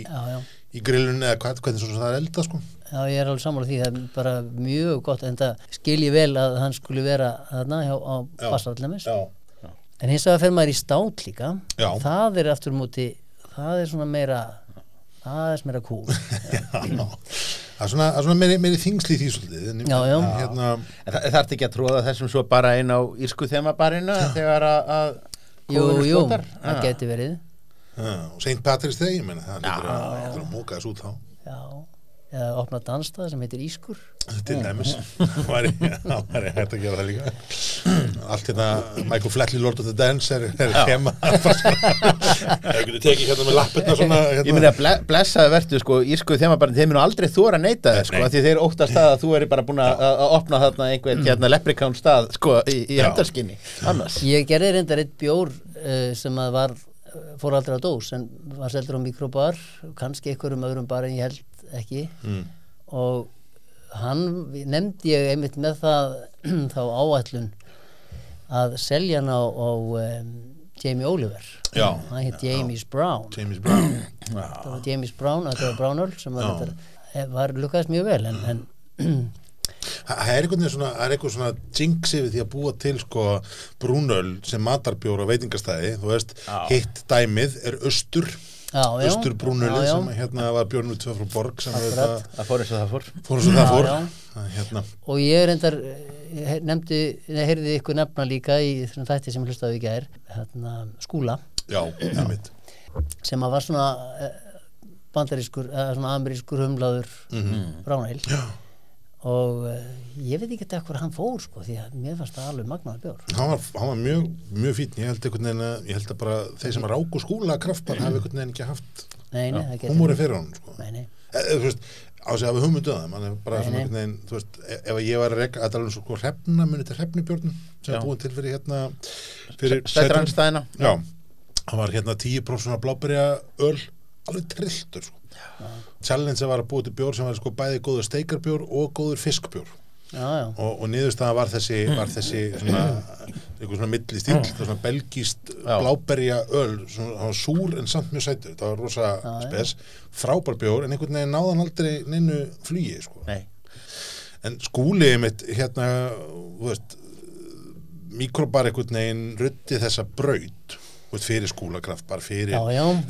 í grillunni eða hvað, hvernig svo það er elda sko. Já, ég er alveg sammála því, það er bara mjög gott en það skil ég vel að hann skuli vera þarna hjá, á Já, en hins vegar fer maður í stát líka. Það er aftur á móti það er svona meira er svona meira kúl. Já, Það er svona, er svona meiri, meiri þingsli í því svolítið. En, Já, já. Hérna, En það, ert ekki að tróða þessum svo bara inn á írsku þemabarinu þegar að, að Jú, jú, það Já. geti verið. Já, og St. Patrick's Day, ég meina það lítur að móka þessu út þá. Já, eða opna dansstað sem heitir Ískur. Til dæmis. Það það væri hægt að gera það líka. Allt hérna Michael Flatley Lord of the Dance er, er hema það getur tekið hérna með lappirna svona Ég hérna. myndi að ble, blessaði vertu sko írsku þemabarinu, þeir munu aldrei þóra að neyta þess sko, því þeir óttast það að þú eri bara búin að að opna þarna einhvern hérna leprikán stað sko í, í Já. hendarskinni annars. Ég gerði reyndar eitt bjór uh, sem að var uh, fór aldrei á dós en var seldur á mikrobar kannski einhverjum öðrum bara en ég held ekki. Mm. og hann nefndi ég einmitt með það þá áætlun að selja hann á, á um, Jamie Oliver. Já. hann heit James Brown. James Brown. Það var James Brown, þetta var Brown Earl sem var, þetta, var lukkaðist mjög vel en, en Það er einhvern veginn svona, það er eitthvað svona jinx yfir því að búa til sko brúnöl sem matarbjór á veitingastæði, þú veist, hitt dæmið er austur, já. sem að hérna var bjórnum tvö frá borg sem Akkurat. það fór eins og það fór fór svo það fór já. Það, hérna, og ég reyndar eh, nefndi, nei, heyrði ykkur nefna líka í þessum þætti sem ég hlustaði í gær hérna, skúla já, einmitt sem að var svona eh, bandarískur, eða svona amerískur humlaður mm. -hmm. bráneil Já. Og uh, ég veit ekki eitthvað hann fór sko því að mér fannst það alveg magnaður bjór. Hann var, hann var mjög, mjög fín ég held einhvern veginn að, ég held að bara þeir sem ráku skúla kraftbar hafi einhvern veginn ekki haft nei, nei, húmóri fyrir hann sko. nei, nei, e, e, þú veist, á sig hafi hugmyndu að það mann er bara Nei, svona einhvern veginn þú veist, e- ef ég var að að tala um sko hrefna muni til hrefnibjörnum sem er búin til fyrir hérna fyrir Sætrandstæðina já, hann var hérna 10% svona challenge var að búið til bjór sem var sko bæði góður steikarbjór og góður fiskbjór. Já, já, og, og niðurstaða var þessi, var þessi svona, einhver svona milli stíl svona belgíst bláberja öl svona, súr en samt mjög sætur. Það var rosa Já, spes, frábær bjór en einhvern veginn náðan aldrei neinu flugi sko. Nei, en skúlið mitt hérna, þú veist mikrobar einhvern veginn rutti þessa braut. þú veist, fyrir skúlakraft, bara fyrir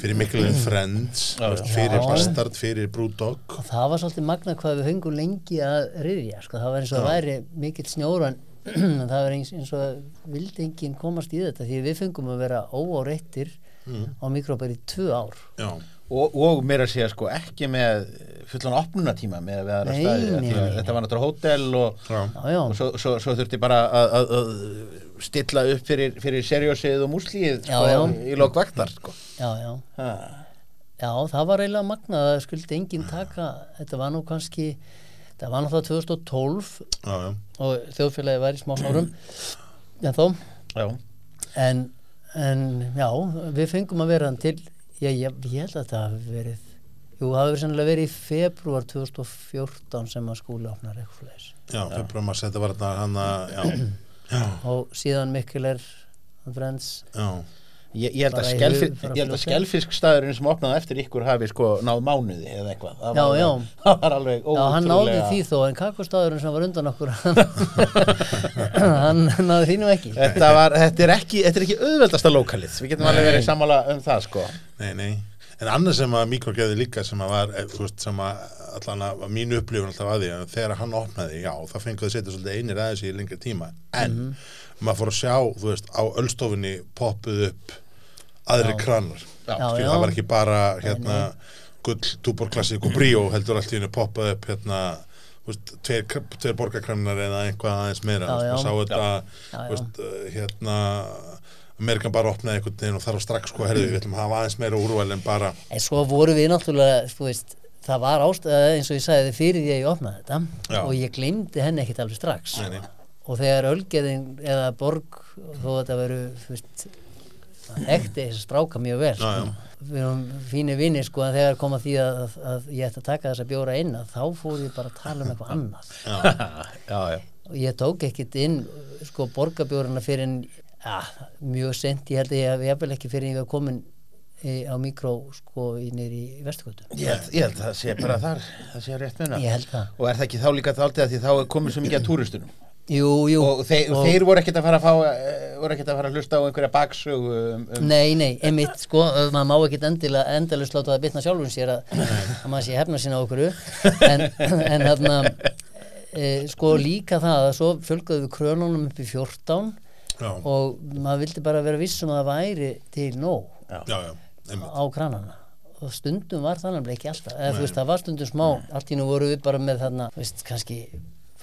fyrir Mikkelin Friends Já, veist, fyrir Já. Bastard, fyrir Brewdog. Og það var svolítið magna hvað við fengum lengi að riðja sko, það var eins og það væri mikill snjóran en það var eins, eins og að vildi enginn komast í þetta því við fengum að vera óáreittir á mikrobæri í tvö ár. Já, og, og meira að segja sko ekki með fullan opnunatíma með við aðra Nei, staði nei, að nei, þetta var náttúrulega hótel og, og svo, svo, svo þurfti bara að, að, að stilla upp fyrir, fyrir seriósið og múslíð sko, í lók vaktar sko. já, já. Já, það var eiginlega magnað að skuldi enginn taka, þetta var nú kannski, þetta var náttúrulega 2012 já, og þjóðfélagi var í smá sárum, en þó, en, en já, við fengum að vera hann til, ég, ég, ég held að þetta hafi verið, jú, það hafi sennilega verið í februar 2014 sem að skúli opnar eitthvað fleis já, februar maður þetta var þarna hann að, já, já, og síðan Mikkel er Friends, já Ég, ég held að, Bara í skelfi, hug- bara ég held að skelfiskstaðurinn sem opnaði eftir ykkur hafi sko náð mánuði eða eitthvað það Já, var, já. það var alveg já, hann náði ótrúlega- því þó, en kakostadurinn sem var undan okkur, hann náði nú ekki. Þetta, var, þetta, er ekki, þetta er ekki auðveldasta lókalið Við getum alveg verið sammála um það sko Nei, nei. En annað sem að Mikro gerði líka sem að var, eh, þú veist, sem að allan að mínu upplifun alltaf að því að þegar hann opnaði, já, það fenguði að setja svolítið einir aðeins í lengri tíma. En maður fór að sjá, þú veist, á öllstofunni poppuð upp aðri kranar. Skil, það var ekki bara hérna gull, túborklassik og bríó heldur allt í henni poppað upp hérna veist, tveir, tveir borgarkranar eða einhvað aðeins meira. Já, já. sá þetta, Já, veist, uh, hérna Amerikan bara opnaði einhvern veginn og þarf strax sko, herðu, við ætlum að hafa aðeins meira úrvæl en bara En svo voru við náttúrulega, þú veist, það var ástæða eins og ég sagði fyrir því að ég opnaði þetta og ég glemdi henni ekkit alveg strax. Nei, nei. Og þegar Ölgeðin eða Borg, þó að þetta veru, þú veist, það ekti þess að stráka mjög vel. Já, já. Sko. Við erum fínir vinni, sko, en þegar kom að því að, að, að ég ætti að taka þessa bjóra inn, að þá fór ég bara að tala um eitthvað annað. Já, já Og ég tók ekkit inn, sko, borgarbjórana fyrir en, ja, mjög sent, ég held að ég hef jafnvel ekki fyrir en ég var komin í, á mikró, sko, nýri í Vesturgötu. Ég ég held það sé bara þar, það sé rétt það. Og er það ekki þá líka þáldið að því þá er komið svo mikið að túristunum jú, jú. Og þeir, og þeir voru ekkert að fara að fá eh, voru ekkert að fara að hlusta á einhverja baksögu um, um, Nei, nei, einmitt, sko, maður má ekkit endilega endalust láta það bitna sjálfum sér að, að maður sé hefna sinna á okkur en, en hérna e, sko líka það að svo fjölgaðu við krönunum upp í 14 Já, og maður vildi bara vera vissum að það væri til nóg já, já, einmitt. á kranana og stundum var það nefnilega ekki alltaf eða þú veist það var stundum smá allt í nú voru við bara með þarna veist kannski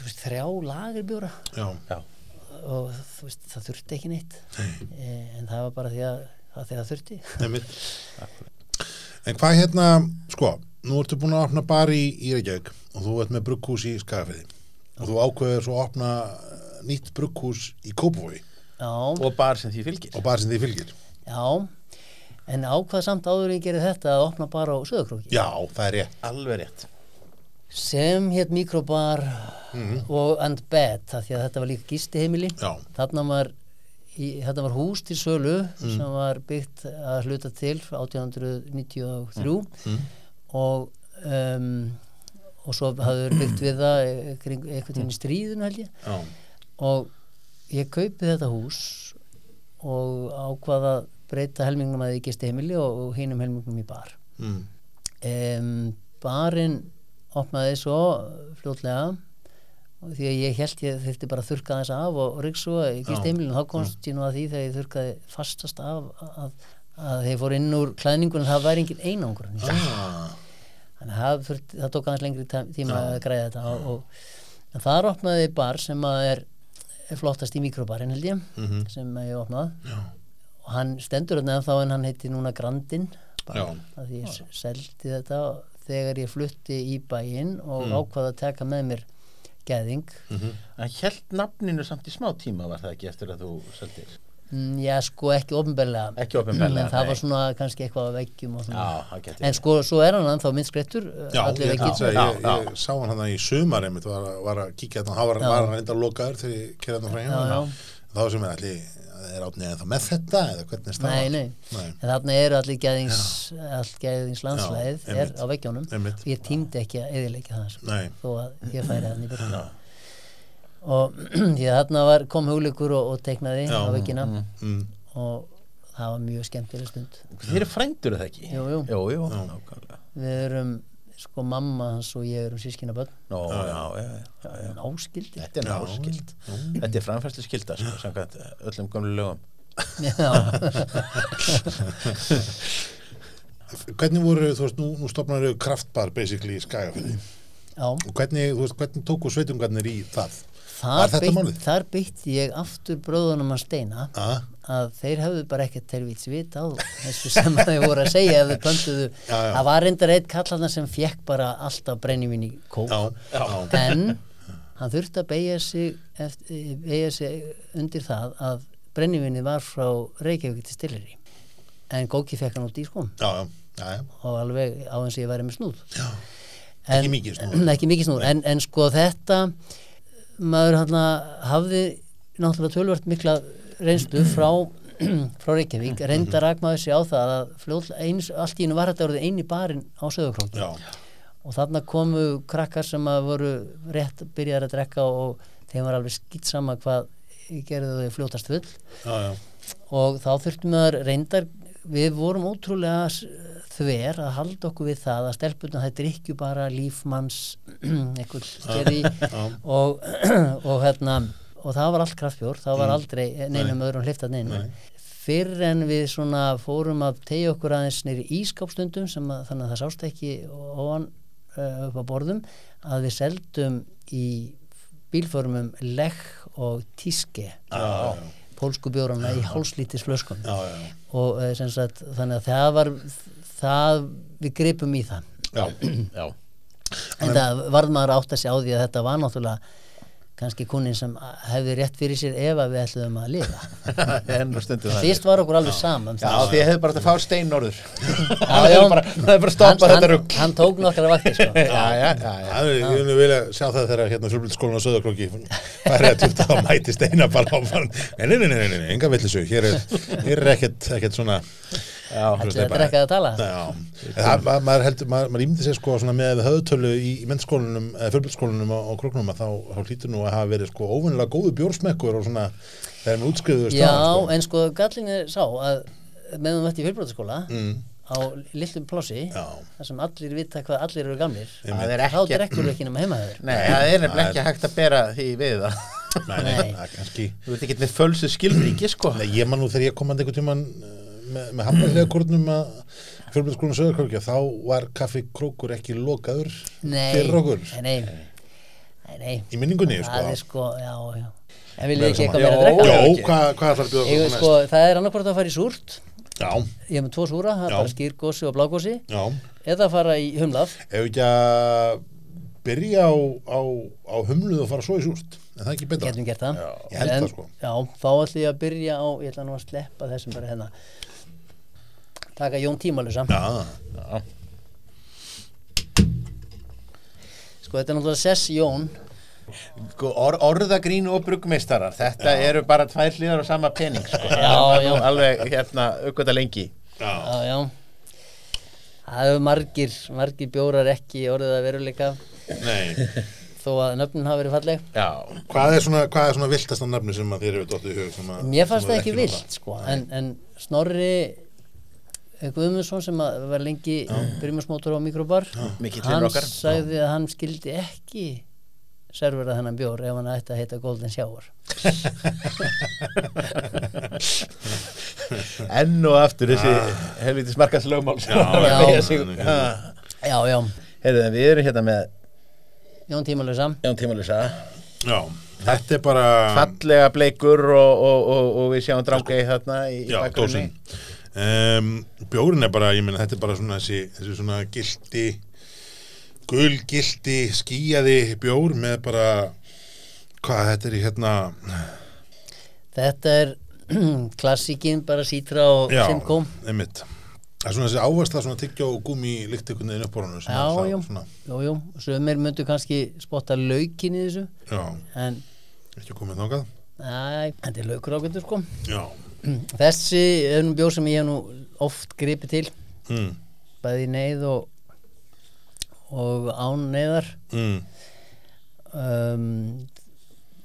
veist, þrjá lagerbjóra. Já, já, og þú veist það þurfti ekki neitt. E, en það var bara því að það, því að það þurfti. En hvað hérna, sko, nú ertu búin að opna bar í, í Reykjavík og þú ert með brugghús í Skagafriði og þú ákveður svo að opna eh, nýtt brugghús í Kópavogi. Já, og bar sem því fylgir. Og bar sem því fylgir. já. En ákvað samt áður ég gerði þetta að opna bara á Söðakróki Já, það er rétt. alveg rétt sem hétt mikrobar Mhm. og and bed því að þetta var líka gistiheimili Já, þarna var, í, þetta var hús til sölu Mm. sem var byggt að hluta til frá 1893 Mm. og um, og svo verið byggt við það kring, eitthvað tíma í stríðinu held ég já, og ég kaupi þetta hús og ákvaða að breyta helmingnum að ég gisti heimili og, og hinum helmingnum í bar mm. um, barinn opnaði svo fljótlega. Því að ég held ég þurfti bara að þurrka þess af og, ég gisti heimilinu þá komst ég nú að því þegar ég þurrkaði fastast af að, að þegar ég fór inn úr klæðningunum það væri engin einangur ah, þannig að það, það tók aðeins lengri tíma að græða þetta og, og, þar opnaði bar sem að er, er flottast í mikrobarinn held ég Mhm. sem að ég opnað já, og hann stendur þarna þá en hann heiti núna Grandin Já. að því ég seldi þetta þegar ég flutti í bæinn og Mm. ákvaða að taka með mér geðing mhm, en held nafninu samt í smá tíma var það ekki eftir að þú seldir? Mm, já sko ekki opinberlega, en það nei. var svona kannski eitthvað og svona. Já, en sko svo er hann ennþá minnskreittur já, allir ég, ég, Já, ég, ég sá hann hann í sumar einmitt, var, að- var að kíkja þetta, hann var, Já. var hann reynda lokaður þegar ég kerði þetta frá Já, já. hérna þá sem er allir, er átnið ennþá með þetta eða hvernig er staðan? Nei, nei. nei. en þarna eru allir geðings allt geðings landslæðið Já, er á veggjónum og ég tímdi ekki að eðilegja það sko, þó að ég færi þannig byrja og því að þarna var, kom hugleikur og, og teiknaði Já. á veggina Mm. og það var mjög skemmtileg stund þeir eru frændur er það ekki Jú, jú. jú, jú nákvæmlega. við erum sko mamma hans og ég erum sískina börn. Nó, já, já, já, já, já. áskildi þetta er náskild þetta er framfærslu skilda sko, samkvæmt öllum gamlu lögum. Já, Hvernig voru, þú veist, nú, nú stopnar þau kraftbar basically í skagafyrði já. og hvernig, veist, hvernig tóku sveitungarnir í það? Þar, beitt, þar beitti ég aftur bróðunum að steina Ah, að þeir hefðu bara ekkert telvíts vit á þessu sem þeir voru að segja ef þeir pöntuðu. Það var reyndar eitt kallarna sem fekk bara alltaf brennivinn í kók. Já, já, en hann þurfti að beigja sig, sig undir það að brennivinni var frá Reykjavík til Stilliri en Góki fekk hann út í skóm og alveg á og ég væri með snúð. Já. en, Ekki mikið snúð. snúð en, en sko þetta maður hann hafði náttúrulega tölvört mikla reynslu frá frá Reykjavík, reynda rakmaður sig á það að fljóð, eins, allt í einu var þetta orðið eini barinn á Söðurkróki já, og þarna komu krakkar sem að voru rétt byrjaðar að drekka og þeim var alveg skýtt sama hvað gerðu þau fljótast full. Já, já. og þá þurftum við reyndar við vorum ótrúlega þver að halda okkur við það að stelpunum það drikkju bara lífmanns eitthvað gerði og, og hérna og það var allt kraftbjór, það var aldrei neinum öðrum hliftat neinu. Nei. fyrr en við svona fórum að tegja okkur aðeins nýri ískápstundum sem að þannig að það sást ekki ofan uh, upp á borðum að við seldum í bílförmum legg og tíske pólsku bjórana í hálslítis flöskun já, já, og sem sagt, þannig að það var það, við gripum í það. Já. já, en það varð maður átt að sjá því að þetta var náttúrulega kannski kunnin sem hefði rétt fyrir sér ef að við ætluðum að lifa fyrst var okkur alveg saman já, því ég hefði bara að fá stein norður Já, það hefði bara, stoppað þetta rugg hann tók nokkra vaktir sko. já, já, já, já. Það ég vil vilja sjá það þegar hérna fjölbildskólan á Söðaklokki færi að tjúta að mæti steina bara á. Nei, nei, nei, nei, nei, nei, enga villisu. Hér er, er ekkert, ekkert svona, Þetta er drekka að tala? Maður heldur, maður, maður ímyndi sér sko svona með höðutölu í, í mennskólanum, eða fjölbjörnsskólanum á, að þá, þá hlýtur nú að hafa verið sko óvinnilega góðu bjórsmekkur og svona þegar maður útskrifuðu Já, staðan sko. en sko gallin er sá að meðan þú ert í fjölbrotaskóla Mm, á litlum plássi já, þar sem allir vita hvað allir eru gamlir Það er þá ekki ekki er ekki hægt að bera því við það. Nei, nei, Nei. það er kannski Þú veit ekki með fölsu skilríki sko. Nei, ég man nú þegar ég kom að einhvern tíman með, með hafnarlega kórnum að fjölbjörnsskólanum sögurkrókja, þá var kaffi krókur ekki lokaður Nei, fyrir okkur. nei, nei, nei. í minningunni Það sko. er sko, já, já. En vil ég ekki eitthvað meira að Já, drekka? Ekki. hvað, hvað ætlar að bjóða sko, það er annarkvort að fara í súrt. Já, Ég hef með tvo súra, það er Já. bara skýrgósi og blágósi já. Eða fara í humlað. Ef ekki að byrja á, á, á humluð og fara svo í súrt. En það er ekki betra? Getum gert það. Ég held En- það, sko. Já, þá ætlum ég að byrja á ég ætla nú að sleppa þessum bara hérna taka Jón Tímalusa Já, Sko, þetta er náttúrulega Sess Jón. Sko, or, orðagrín og bruggmeistarar Þetta eru bara tvær hlýðar og sama pening sko. Já, já. Alveg hérna, aukvölda lengi. Já, Já, já. Það hefur margir, margir bjórar ekki orðið að veruleika. Nei. Þó að nöfnin hafa verið falleg. Já, Hvað er svona, hvað er svona viltasta nafni sem að þér hefur dottið í hug sem að, Mér fannst sem það að ekki vilt sko, en, en Snorri Guðmundsson sem að var lengi byrjumarsmótor á mikrobar. Hann sagði að hann skildi ekki servera þennan bjór ef hann ætti að heita Golden Shower. Enn og aftur þessi helvitis markas lögmál sem var að já. Já. Já, já, Heyrðu, við erum hérna með Jón Tímalösa Jón Tímalisa Já, þetta er bara fallega bleikur og, og, og, og við sjáum drángei þarna í, í Já, bakgrunni. Um, Bjórin er bara, ég meina, þetta er bara svona þessi, þessi svona gildi gulgildi skýjaði bjór með bara hvað þetta er í hérna? Þetta er klassíkin bara sítra og já, simkó. einmitt. Það er svona þessi ávasta svona tyggja og gúmi líkt einhvern veginn upp á hann Já, já, svona, jú, jú, sömur myndu kannski spotta laukin í þessu. Já, en ekki komið þangað. Næ, þetta er laukur ágættur sko. Já, Þessi er nú bjór sem ég hef nú oft gripið til. Mm, bæði neyð og og án neyðar. Mm, um,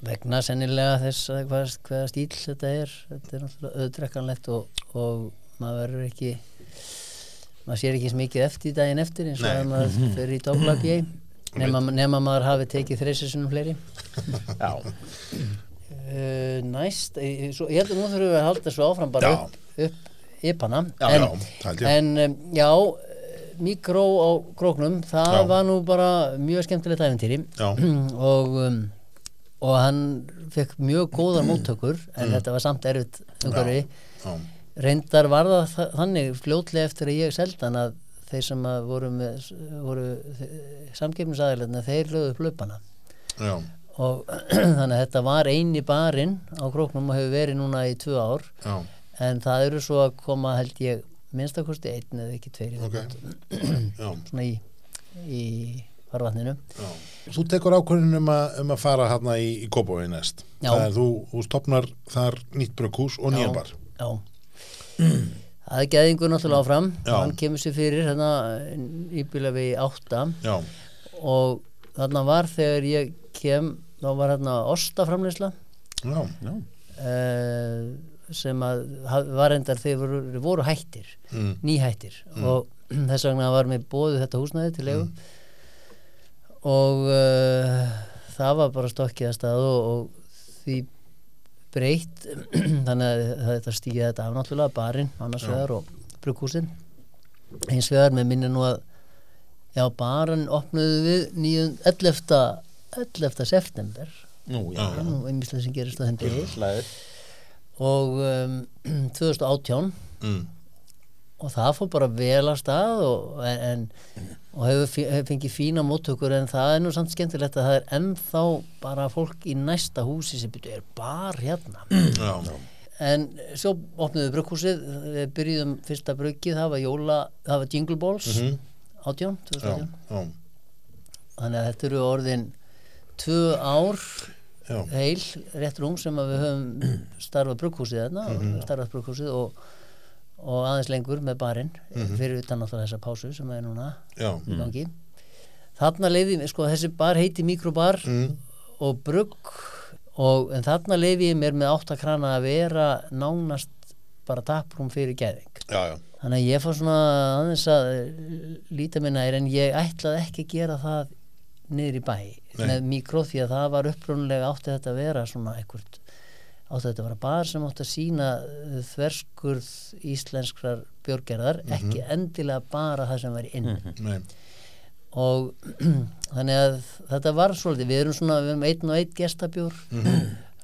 vegna sennilega þess að hvað, hvaða stíl þetta er. Þetta er náttúrulega auðdrekkanlegt og, og maður verður ekki maður sér ekki svo mikið eftir daginn eftir eins og Nei. að maður fyrir í dóglabjæ nema, nema maður hafi tekið þreysisunum fleiri. Já, uh, næst eh, svo, ég held að nú þurfum við að halda svo áfram bara Já. upp, upp ypana en, en um, já eh, mikró á króknum það Já. var nú bara mjög skemmtilegt æfintýri og um, og hann fekk mjög góðar móttökur en þetta var samt erfitt umhverfi. Reyndar var það þa- þannig fljótlega eftir að ég seldi hann að þeir sem að voru voru samkefnisaðilegna þeir lögðu upp löpana já, og þannig að þetta var eini barinn á króknum og hefur verið núna í tvö ár. Já, en það eru svo að koma held ég minnstakosti einn eða ekki tveir í ok. viðbót, já, svona í, í farvatninu. Já. Þú tekur ákvörðin um, um að fara hérna í, í Kópavogi næst. Það er þú, þú stopnar þar nýtt brökkús og nýjan bar. Já. Það er geðingur náttúrulega áfram. Já. hann kemur sér fyrir hérna íbila við átta. Já, og þarna var þegar ég kem þá var hérna ostaframleysla já, uh, sem að var endar þeir voru, voru hættir mm, nýhættir. Og þess vegna var mér bóðið þetta húsnæði til legu og uh, það var bara stokkið að stað og, og því breytt þannig að þetta stíði þetta af náttúrulega barinn annars vegar og brugghúsin. Eins vegar með minni nú að já barinn opnuðu við 9, 11. 11. september. Nú, já, er nú einmislega sem gerist á þeim degi og um, 2018 mm, og það fór bara vel að stað og, en, og hefur, fengið fína móttökur en það er nú samt skemmtilegt að það er ennþá bara fólk í næsta húsi sem byrju er bara hérna. Já, en svo opnuðu brugghúsið við byrjuðum fyrsta bruggið það var jóla, það var Jingle Balls. Mhm. 18, já, 2018 já, þannig að þetta eru orðin tvö ár já, heil rétt rúm sem við höfum starfað brugghúsið þarna, starfað brugghúsið og, og aðeins lengur með barinn fyrir utan náttúrulega þessa pásu sem er núna Já, í gangi. Þarna leiði, sko þessi bar heiti mikrobar Mm. og brugg og, en þarna leiði ég mér með áttakrana að vera nánast bara taprúm fyrir gæðing. Já, já. Þannig að ég fór svona aðeins að eh, líta minna er en ég ætlaði ekki að gera það niður í bæ Nei. með mikró því að það var upprunalega átti þetta að vera svona ekkert átti þetta að vera bar sem átti að sína eh, þverskurð íslenskrar björgerðar ekki endilega bara það sem var inn Nei, og þannig að þetta var svolítið, við erum svona við erum einn og einn gestabjór Mhm.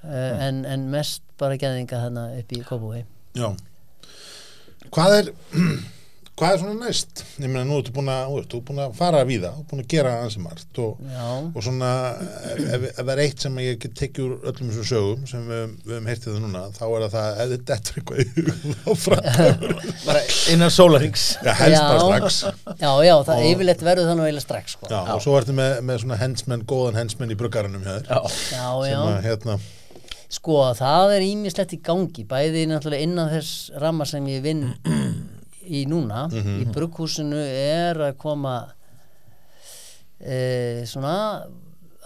uh, en, en mest bara gæðinga þarna upp í Kópúi já. Hvað er hvað er svona næst? Ég meina, nú ertu búin að, þú ert, búin að fara við það, búin að gera ansi margt og, já, og svona, ef, ef ef það er eitt sem ég get tekið úr öllum þessum sögum sem við, við hefum heyrtið það núna, þá er það það ef þetta er eitthvað í hug þá bara innan sólarings Já, helst bara Já. strax já, já, það yfirleitt verður það nú eiginlega strax sko. Já, og svo ertu með, með svona hensmenn, góðan hensmenn í bruggarunum hjá þér já, já, sem já. að, hérna, Sko, það er ímislegt í gangi, bæði náttúrulega innan þess ramma sem ég vinn í núna. Í brugghúsinu er að koma e, svona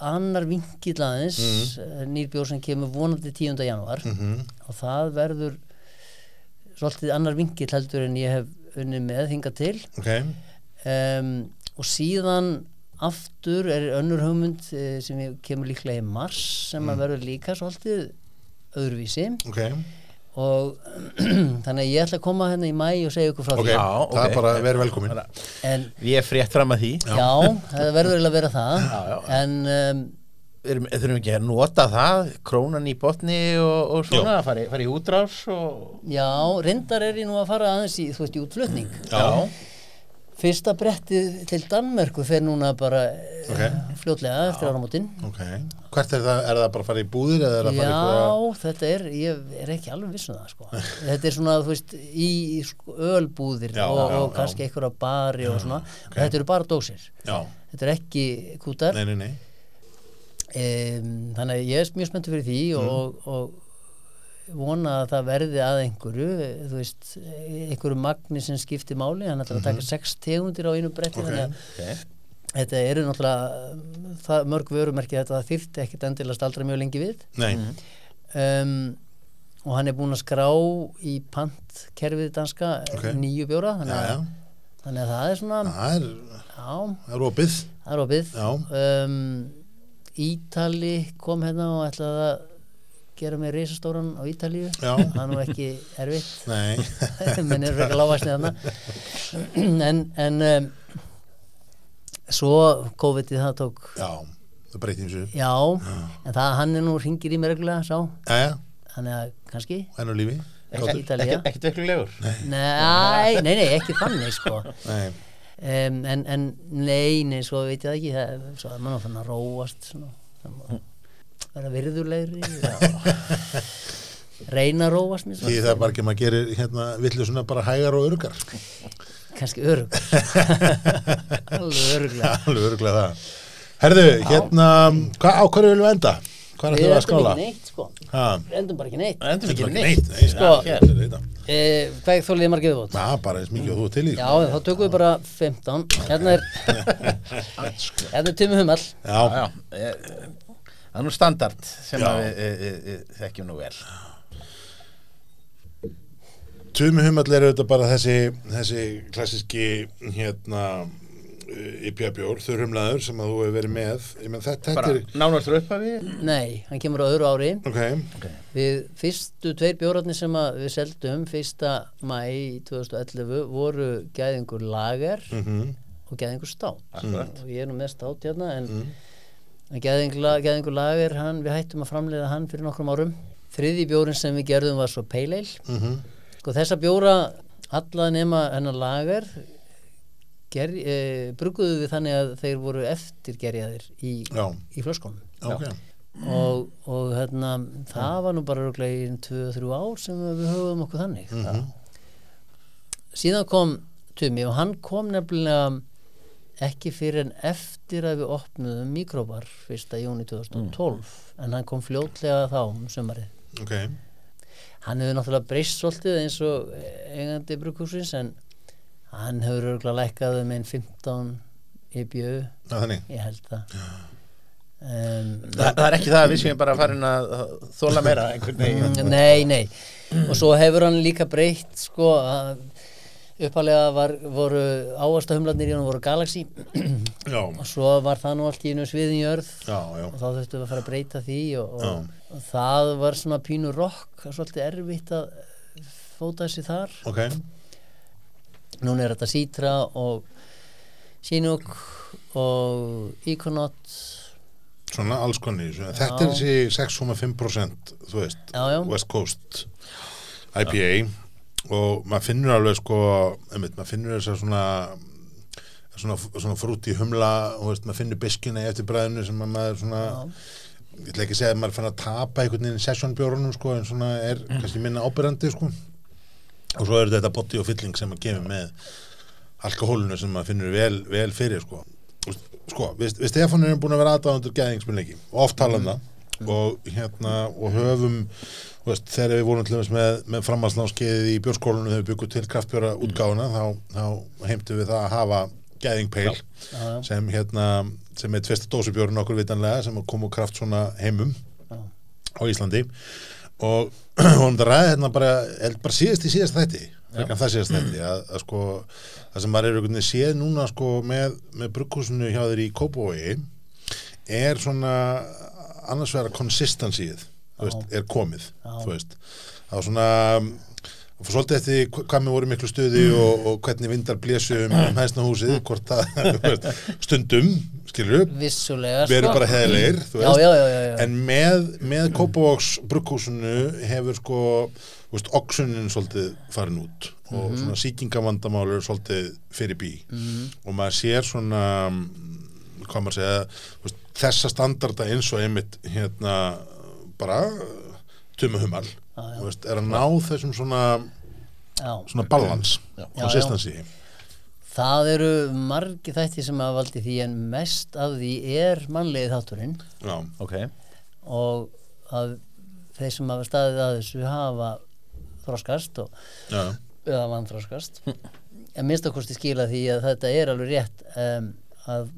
annar vinkill aðeins, mm. nýrbjór sem kemur vonandi 10. janúar mhm, og það verður svolítið annar vinkill heldur en ég hef unnið með hingað til. ok Um, og síðan aftur er önnur hugmynd eh, sem kemur líklega í mars sem að verður líka svolítið öðruvísi ok, og þannig að ég ætla að koma hérna í mæ og segja ykkur frá ok, því. Já, það ok. er bara að vera velkomin en ég er frétt fram að því. Já, það verður eiginlega að vera það. Já, já. en um, Erum- þurfum ekki að nota það krónan í botni og, og svona fara, í- fara í útrás og já, reyndar er ég nú að fara aðeins í, þú veist, í útflutning. Já. Fyrsta brettið til Danmörku fer núna bara okay. Ok. fljótlega eftir áramótin. Ok, hvert er það, er það bara að fara í búðir að Já, eitthvað þetta er, ég er ekki alveg viss um það sko. Þetta er svona, þú veist, í sko, ölbúðir Já, og, já, og kannski einhverja bari og svona. og þetta eru bara dósir. Já, Þetta er ekki kútar. Nei, nei, nei. Um, Þannig að ég er mjög spenntur fyrir því Mm. og, og vona að það verði að einhverju þú veist, einhverju magni sem skiptir máli, hann ætlar að taka sex tegundir á einu bretti Mhm. Ok. þannig að okay. þetta eru náttúrulega það, mörg vörumerki þetta það þyrfti ekkit endilega staldra mjög lengi við nei, um, og hann er búinn að skrá í pantkerfið danska Ok. nýju bjóra þannig að, já, þannig að það er svona það er, já, er opið er opið um, Ítali kom hérna og ætlaði að gera mig risastóran á Ítalíu. Já. það er nú ekki erfitt. Nei. Menn er frekar lágvæsni þarna. En, en um, svo COVID-ið það tók já, það breytir þessu. Já, en það hann er nú ringir í mig reglulega sá, já, já, þannig að kannski? Enn á lífi. Ekki ekkert veiklulegur Nei, nei, nei, ekki þannig sko. Nei, um, en, en nei, nei, svo veit ég það ekki. Það, svo er mann að fann að róast svona, það má vera virðulegri já. reyna að róast mér. Því það er bara ekki að maður gerir hérna villu svona bara hægar og örgar kannski örug alveg öruglega alveg örglega það. Herðu, hérna, hvað á hverju viljum við enda? hvað er við það að endum skála? ekki neitt sko. Ha, við endum bara ekki neitt. Endur þetta ekki er neitt. neitt, nei, Sko- já, allir vita. eh, hvað þólið margir viðbót? já, bara eins mikið og þú ert til í Já, þá tökum við bara 15 hérna er hérna er Tumi Hummel já, já, já. eh, það er nú standard sem að við e, e, e, þekkjum nú vel. Tumi Hummel er auðvitað bara þessi, þessi klassiski hérna IPA-bjór, þurrumlaður sem að þú hefur verið með. Ég menn þetta, þetta bara er nánast uppafi Nei, hann kemur á öðru ári. Ok, Við fyrstu tveir bjórarnir sem að við seldum fyrsta mæ í 2011 voru gæðingur lager mhm. og gæðingur stát. Akkurat. og ég er nú með stát hérna en Mm. mm. Gæðingur, lager hann, við hættum að framleiða hann fyrir nokkrum árum. Þriði bjórin sem við gerðum var svo pale ale. Mhm. Sko þessa bjóra alla nema hennar lager ger, e, bruguðu við þannig að þeir voru eftirgerjaðir í, í flöskonum ok. Og, og hérna, það var nú bara örugglega í 2-3 ár sem við höfum okkur þannig. Mhm. síðan kom Tumi og hann kom nefnilega ekki fyrir en eftir að við opnuðum mikróbar 1. júni 2012 en hann kom fljótlega þá um sömarið ok, hann hefur náttúrulega breyst svolítið eins og eigandi brugghúsins en hann hefur örgulega lækkað um einn 15 í bjöðu Já, þannig. ég held það. Um, Þa, það er ekki það að við séum bara farin að þóla meira Mm, Nei, nei. Og svo hefur hann líka breytt sko að uppalega var, voru áastahumlarnir í hann voru Galaxy Já, og svo var það nú allt í einu sviðin í örð já, já. og þá þurftum við að fara að breyta því og, Já. og, og það var svona pínu rock svolítið erfitt að fóta þessi þar Ok, núna er þetta Citra og Chinook og Iconaut svona alls konni. Þetta er Já. þessi 6,5% þú veist, Já, já. West Coast IPA og maður finnur alveg sko, einmitt, maður finnur þess að svona svona, svona frúti humla og veist, maður finnur biskina í eftir bræðinu sem að maður svona ég ætla ekki að segja að maður fann að tapa einhvern veginn sessjónbjórunum sko en svona er kannski minna ábyrrandi sko. Og svo er þetta botti og fylling sem að gefa með alkohólinu sem maður finnur vel, vel fyrir sko. Sko, við, við Stefán erum búin að vera aðdáðandur gæðingsmjöleiki og oft tala um það og hérna og höfum veist, þegar við vorum til dæmis með, með framhalsnámskeiðið í bjórskólinu þegar við byggum til kraftbjóra útgáfuna þá, þá heimtum við það að hafa gæðingpeil sem hérna sem er tvista dósubjórun okkur vitanlega sem kom úr kraft svona heimum Já. á Íslandi. Og hún ræði hérna bara, bara síðast í síðast þætti það síðast þætti að, að sko, það sem maður er einhvern veginn séð núna sko með, með brugghúsinu hjá þeir í Kópavogi er svona annars vegar konsistensíð veist, er komið það var svona og fór svolítið eftir hva- hvað mér voru miklu stuði og, og hvernig vindar blésu um, um hæsna húsið, hvort það stundum, skilur upp vissulega við sko. bara heðilegir já. en með, með Kópavóks brugghúsinu hefur sko veist, oxunin svolítið farin út og Mhm. svona sýkingavandamál er svolítið fyrir bí. Og maður sér svona mm, hvað maður segja veist, þessa standarda eins og einmitt hérna bara tumuhumal þú veist, er að ná þessum svona, já. svona balans já. konsistensi það eru margi þætti sem hafa valdið því en mest af því er mannlegið þátturinn. Já, ok, og að þeir sem hafa staðið að þessu hafa þroskast og, já, eða vanþroskast. En minnst að kosti skila því að þetta er alveg rétt um, að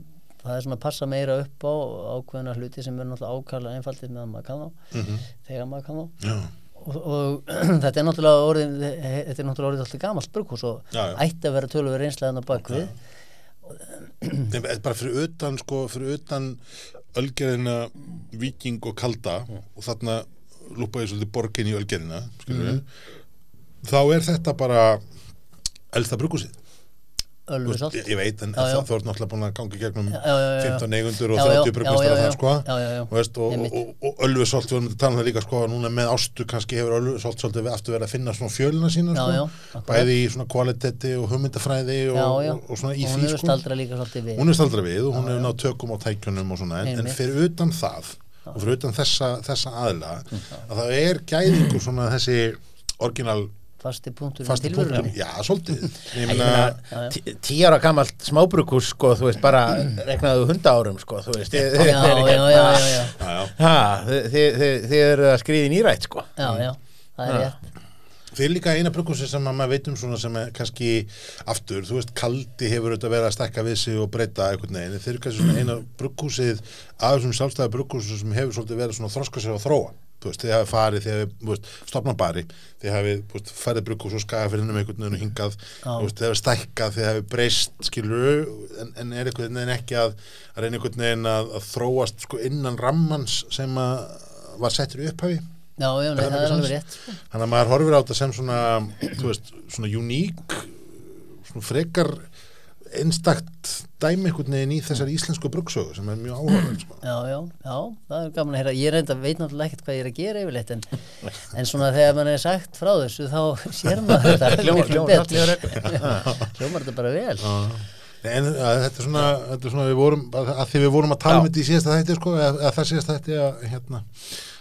það er svona að passa meira upp á ákveðna hluti sem er náttúrulega ákvæðlega einfaldir með að maður kann þá Mhm. þegar maður kann þá. Já, og, og þetta er náttúrulega orðin þetta er náttúrulega orðið alltaf gamalt brukhús og Já, já. ætti að vera tölur reynslega á bakvið en bara fyrir utan sko, fyrir utan ölgerðina viking og kalda og þarna lúpa ég svolítið borgin í ölgerðina skilur þá er þetta bara elsta brugghúsið Salt. ég, veit, en Já, já. þú ert náttúrulega búin að gangi gegnum Já, já, já, já. 15 eigundur og Já, já, 30 brugghústar já, og já, það sko veist, og, og, og Ölfusolt, við vorum að tala um það líka sko, núna með ástu kannski hefur Ölfusolt svolítið aftur verið að finna svona fjölina sína sko, bæði í svona kvaliteti og hugmyndafræði og, og, svona í því sko. við. Hún er staldra við og hún hefur náð tökum á tækjunum og svona, en, en fyrir utan það og fyrir utan þessa, þessa aðla að það er gæðingur svona þessi orginal fasti punktur fasti punktum, já, svolítið. Tíu ára gamalt smábrukus sko, þú veist, bara regnaðu hunda árum sko, þú veist þið- er eru að skriði nýrætt sko. Já, já, það er rétt. Þeir líka eina brugghúsi sem að maður veit um svona sem er kannski aftur, þú veist, kaldi hefur auðvitað verið að stekka við sig og breyta einhvern veginn, þeir eru kannski svona eina brugghúsið af þessum sjálfstæða brugghúsum sem hefur svolítið verið svona að þroska sig og þróa þú veist, þið hafi farið, þið hafi, þú veist, stopnað bari þið hafi, þú veist, farið brugghús og skaga fyrir um einhvern veginn og hingað þið hafi stækkað, þið hafi breyst, skilur en, en er einhvern veginn ekki að, að reyna einhvern veginn að, að þróast sko innan rammans sem að var settur í upphafi? Já, já, nei, það er alveg rétt sko. Þannig að maður horfir á þetta sem svona, þú veist, svona uník, svona frekar einstakt dæmi einhvern veginn í þessar íslensku bruggsögu sem er mjög áhugaverð, sko. já, já, já, það er gaman að heyra. Ég reynda veit náttúrulega ekkert hvað ég er að gera yfirleitt en, en svona þegar mann er sagt frá þessu þá sér maður þetta Hljómar- þetta bara vel. En þetta er svona, þetta er svona við vorum, að, að því við vorum að tala um þetta í síðasta þætti, sko, að, að það síðasta þætti að, hérna,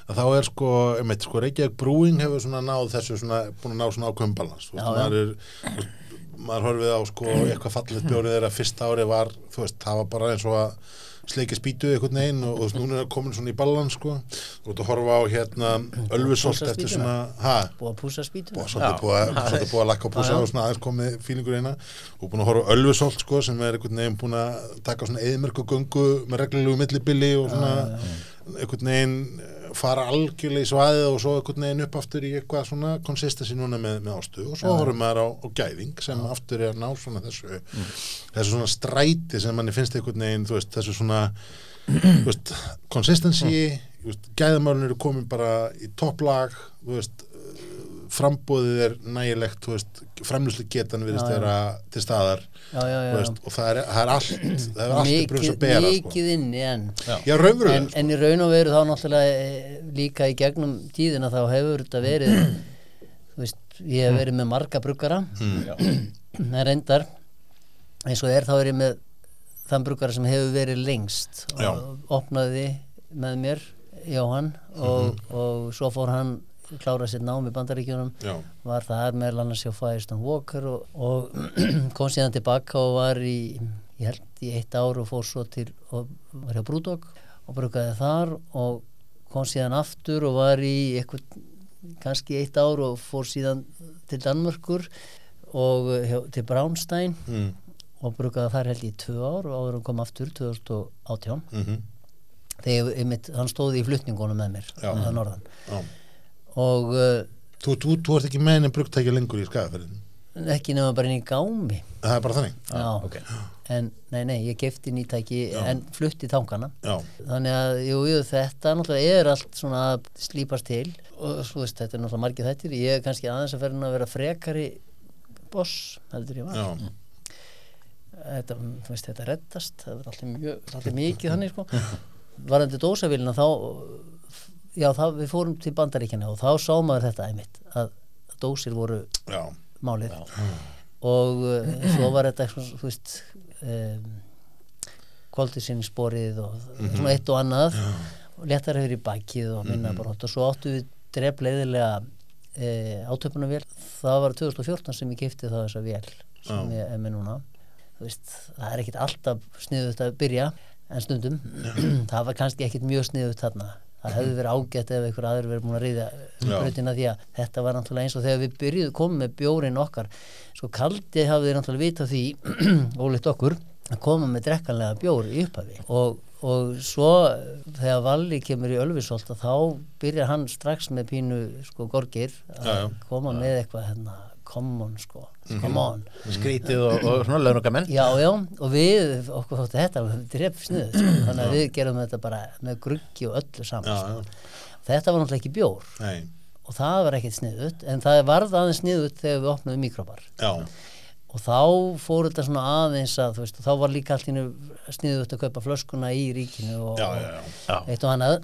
að þá er sko, einmitt, sko, Reykjavík Brewing hefur svona náð þessu svona, búin að ná svona ákveðum þú veist, maður þú veist, horfið á sko eitthvað fallið bjórið þeirra fyrsta ári var, þú veist, það var bara eins og að sleiki spýtu einhvern veginn og, og núna er það komin svona í balans sko. Þú ert að horfa á hérna Ölfusolt Pússa eftir svona, ha, búið að púsa spýtum og svolítið búið að, lakka á púsa og svona aðeins komið fílingur eina og búin að horfa á Ölfusolt sko sem er einhvern veginn búin að taka svona eðmerku göngu með reglulegu millibili og svona einhvern veginn eh, fara algjörlega í svaðið og svo einhvern veginn upp aftur í eitthvað svona konsistensi núna með, með ástu. Og svo horfum maður á, á gæðing sem aftur er að ná svona þessu þessu svona stræti sem manni finnst einhvern veginn þú veist, þessu svona konsistensi veist, gæðamálun eru komin bara í topplag þú veist, frambóðið er nægilegt, framlýslu getan virðist Já, já. vera til staðar já, já, já, veist, og það er, það er allt það er allt mikið, að bera sko. mikið inni en, já, raunverulega en, sko. en í raun og veru þá náttúrulega eh, líka í gegnum tíðina þá hefur þetta verið veist, ég hef verið með marga bruggara en reyndar eins og er þá er ég með þann bruggara sem hefur verið lengst Já. og opnaði með mér Jóhann og, og svo fór hann klára sér nám í bandaríkjunum. Já, var þar meðal annars hjá Firestone Walker og, og kom síðan tilbaka og var í, ég held í eitt ár og fór svo til, og var hjá Brúdók og brukaði þar og kom síðan aftur og var í eitthvað, kannski eitt ár og fór síðan til Danmörkur og hjá, til Braunstein mm, og brukaði þar held í tvö ár og áður hann kom aftur 2018 mm þegar einmitt, hann stóði í flutningunum með mér Já. að norðan. Já. Og uh, Þú, þú, þú ert ekki með henni brugtækja lengur í skagaferðin ekki nema bara inn í gámi. Það er bara þannig? Já, ok. en nei, nei, ég gefti nýtæki en flutti þangana. Já, þannig að, jú, jú, þetta náttúrulega er allt svona að slípast til. Og svo veist, þetta er náttúrulega margið þettir ég er kannski aðeins að ferðin að vera frekari boss, heldur ég var. Já, þetta, þú veist, þetta reddast. Það er alltaf, mjög, alltaf mikið þannig sko. varandi dósavélina þá já, þá, við fórum til bandaríkjana og þá sá maður þetta einmitt að dósir voru já, málið. Og uh, svo var þetta eitthvað, þú veist um, kváldisinnsborið og svona eitt og annað. Og léttar hefur í bakið og minna bara og svo áttu við drefleiðilega e, átöpunavél það var 2014 sem ég kefti þá þessa vél sem ég er með núna. Veist, það er ekkit alltaf sniðut að byrja en stundum. Það var kannski ekkit mjög sniðut þarna það hefði verið ágætt ef einhver aður verið búin að ríða Já. brautina því að þetta var náttúrulega eins og þegar við byrjuðum komum með bjórin okkar sko kaldi hafið náttúrulega vita því ólíkt okkur að koma með drekkanlega bjór í upphafi og, og svo þegar Valli kemur í Ölvisólta þá byrjar hann strax með pínu sko gorgir að Já, já. koma með eitthvað hérna come on sko, come on. Skrítið og, og svona launungamenn Já, já, og við, okkur þótti þetta dref sniðu, sko. þannig að við gerum þetta bara með gruggi og öllu saman já, sko. þetta var náttúrulega ekki bjór. Nei, og það var ekkert sniðut en það varð aðeins sniðut þegar við opnaðum mikrobar já, og þá fór þetta svona aðeins að veist, þá var líka allt sniðut að kaupa flöskuna í ríkinu og, já, já, já. Og eitt og annað.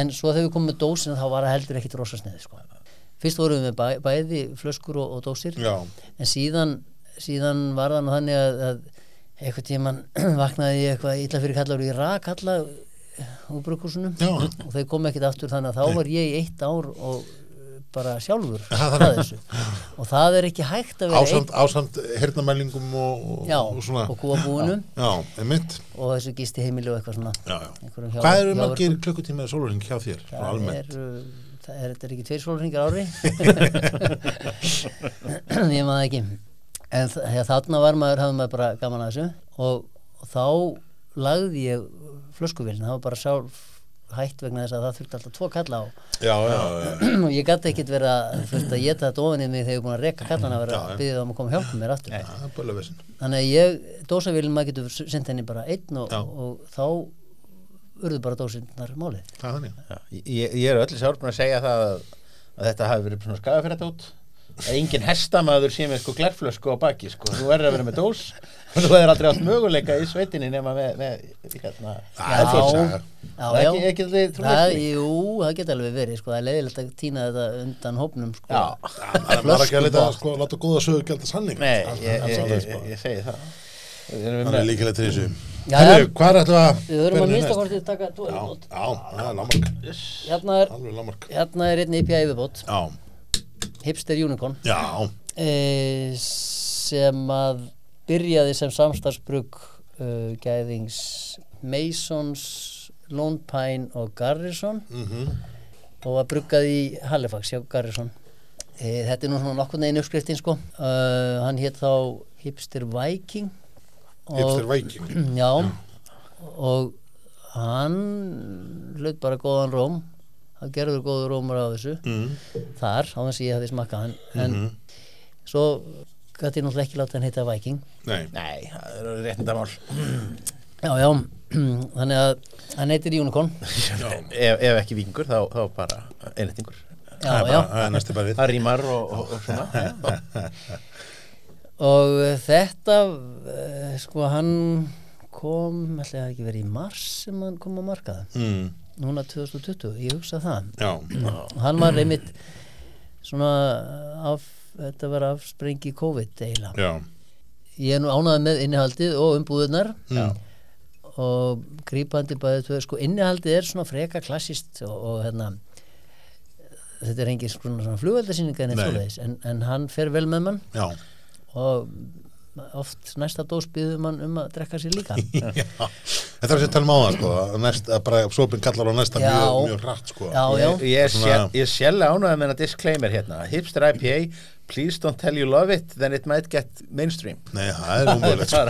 En svo þegar við komum með dósina þá var það heldur ekkit rosa sniðu sko. Fyrst vorum við bæ, bæði flöskur og, og dósir já, en síðan, síðan var það nú þannig að, að eitthvað tíman vaknaði ég eitthvað illa fyrir kallar í rak alla úr brukursunum Já. og þeir kom ekkit aftur þannig að þá var ég í eitt ár og uh, bara sjálfur og það er ekki hægt að vera ásamt, ásamt hernamælingum og, og, Já, og svona. og kúabúinu já, einmitt. Og þessu gisti heimili og eitthvað svona. Já, já. hvað eru margir klukkutíma sólurinn hjá þér, það er, það er, þetta er ekki tveir sólringar ári. Ég maður ekki. En þarna var maður hafði maður bara gaman að þessu. Og, og þá lagði ég flöskuvélina, það var bara sjálf hætt vegna þess að það þurfti alltaf tvo kalla á. Já, já, já, og ég gæti ekkit vera að geta þetta ofan í mig þegar ég er búin að reka kallana að vera að byggja það um að koma að hjálpa mér aftur. Þannig að ég, dósavélin maður getur sendt henni bara einn og, og, þá urðu bara dósinnar málið. Já, ég, ég er öllu sár búin að segja það að, að þetta hafi verið svona skaga fyrir þetta út að engin hestamaður sé með sko glerflösku á baki sko, þú verður að vera með dós og þú hefur aldrei átt möguleika í sveitinni nema með, með hérna já, er já. ekki, ekki Það, jú, það geti alveg verið sko, það er leiðilegt að týna þetta undan hópnum sko. Já, það er bara ekki að leita að sko, láta góða sögur gælda sanning nei, Það- ég, segi það. Það er líkilega til þessu Já. hvað er þetta að Við höfum að þið taka tvo já, viðbót. já, það er lámark hérna, er, alveg lámark hérna er einn IPA yfirbót. Já, Hipster Unicorn. Já, e, sem að byrjaði sem samstarfsbrugg uh, gæðings Masons, Lone Pine og Garrison. Mhm, og var bruggað í Halifax hjá Garrison. E, þetta er nú svona nokkurn veginn uppskriftin sko. Uh, hann hétt þá Hipster Viking Hipster Viking. Já, og hann hlaut bara góðan róm. Það gerður góður rómur á þessu. Mm. þar, á þess að ég hefði smakkað hann. En Mhm. svo gæti ég náttúrulega ekki láta hann heita Viking. Nei, Nei, það eru réttindamál já, já, þannig að hann heitir Unicorn. Ef, ef ekki vikingur þá, þá bara einettingur já, það já, bara- það er næstu bara við Það rýmar og, og, og svona og þetta eh, sko hann kom, ætli það hafi ekki verið í mars sem hann kom á markað? Mm. núna 2020, ég hugsa það. Já, hann var einmitt svona af, þetta var afsprengi COVID eiginlega. Já. Ég er nú ánaði með innihaldið og umbúðunar mm. og grípandi bæði tvö, sko innihaldið er svona freka klassist og, og hérna þetta er engin svona, flugveldasýninga en, en hann fer vel með mann. Já, og oft næsta dós byður mann um að drekka sér líka já Þetta er að sé tala um á það sko að næst, að bara sopin kallar á næsta Já. mjög, mjög hratt sko já, já, Ég, ég, ég er sjálf ánægð með hennar disclaimer hérna Hipster IPA, please don't tell you love it then it might get mainstream Nei, það er umöðulegt sko.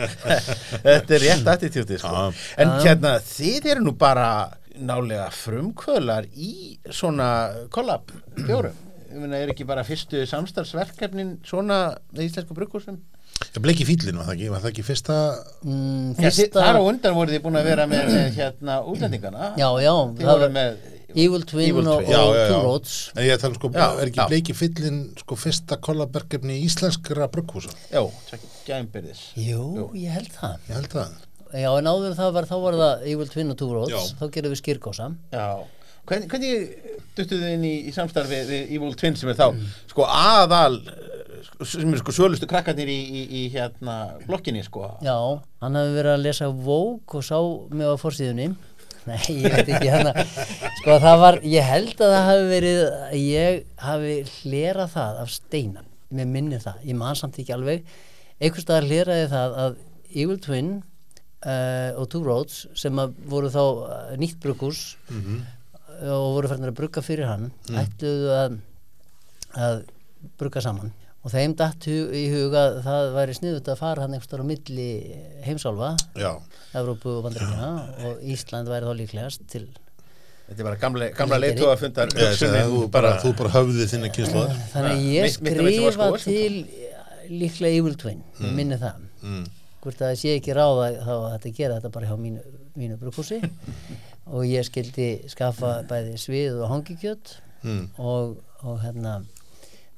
Þetta er rétt attitúti sko. En Já. hérna, þið eru nú bara nálega frumkvölar í svona kollab bjórum Ég meina, er ekki bara fyrstu samstarfsverkefnin svona með íslensku brugghúsum? Það bleiki fílin, var það ekki, var það ekki fyrsta mm, Fyrsta... fyrsta Þar á undan voru þið búin að vera með, með hérna útlendingana já, já, Þið það voru var með Evil Twin Evil og, Twin. Já, og já, Two. Roads En ég tala um sko, Já, er ekki já. bleiki fílin sko fyrsta kollabergefni íslenskra brugghúsa Já, gæmbyrðis jú, Jú. ég held það Ég held það já, en áður það var, þá var það Evil Twin og Two Roads Já. þá gerðum við skýrgósa Já, hvernig, hvernig duttuðu þið inn í, í samstarfi við Evil Twin sem er þá sko aðal eh, sem er sko sölustu krakkarnir í, í, í hérna blokkinni sko? Já, hann hafi verið að lesa Vogue og sá mig á forsíðunni. Nei, ég veit ekki hann sko það var, ég held að það hafi verið ég hafi hlerað það af steinan, mér minnir það ég man samt ekki alveg. Einhvers staðar hleraði það að Evil Twin uh, og Two Roads sem að voru þá uh, nýtt brukkús og voru færðin að brugga fyrir hann ætluðu að, að brugga saman. Og þeim datt hu í huga að það væri sniðut að fara hann einhverstað á milli heimsálfa, Evrópu og Bandaríkjana og Ísland væri þá líklegast til Þetta er bara gamle, gamla leitu að ég segi það, þú þú bara höfðið þinna kynsluðar þannig að Ja, ég skrifa og til líklega Evil Twin, mm. minni það. Mm. hvort að það sé ekki ráða þá að þetta gera þetta bara hjá mínu, mínu brukúsi og ég skildi skaffa bæði svið og hangikjöt Mm. og, og hérna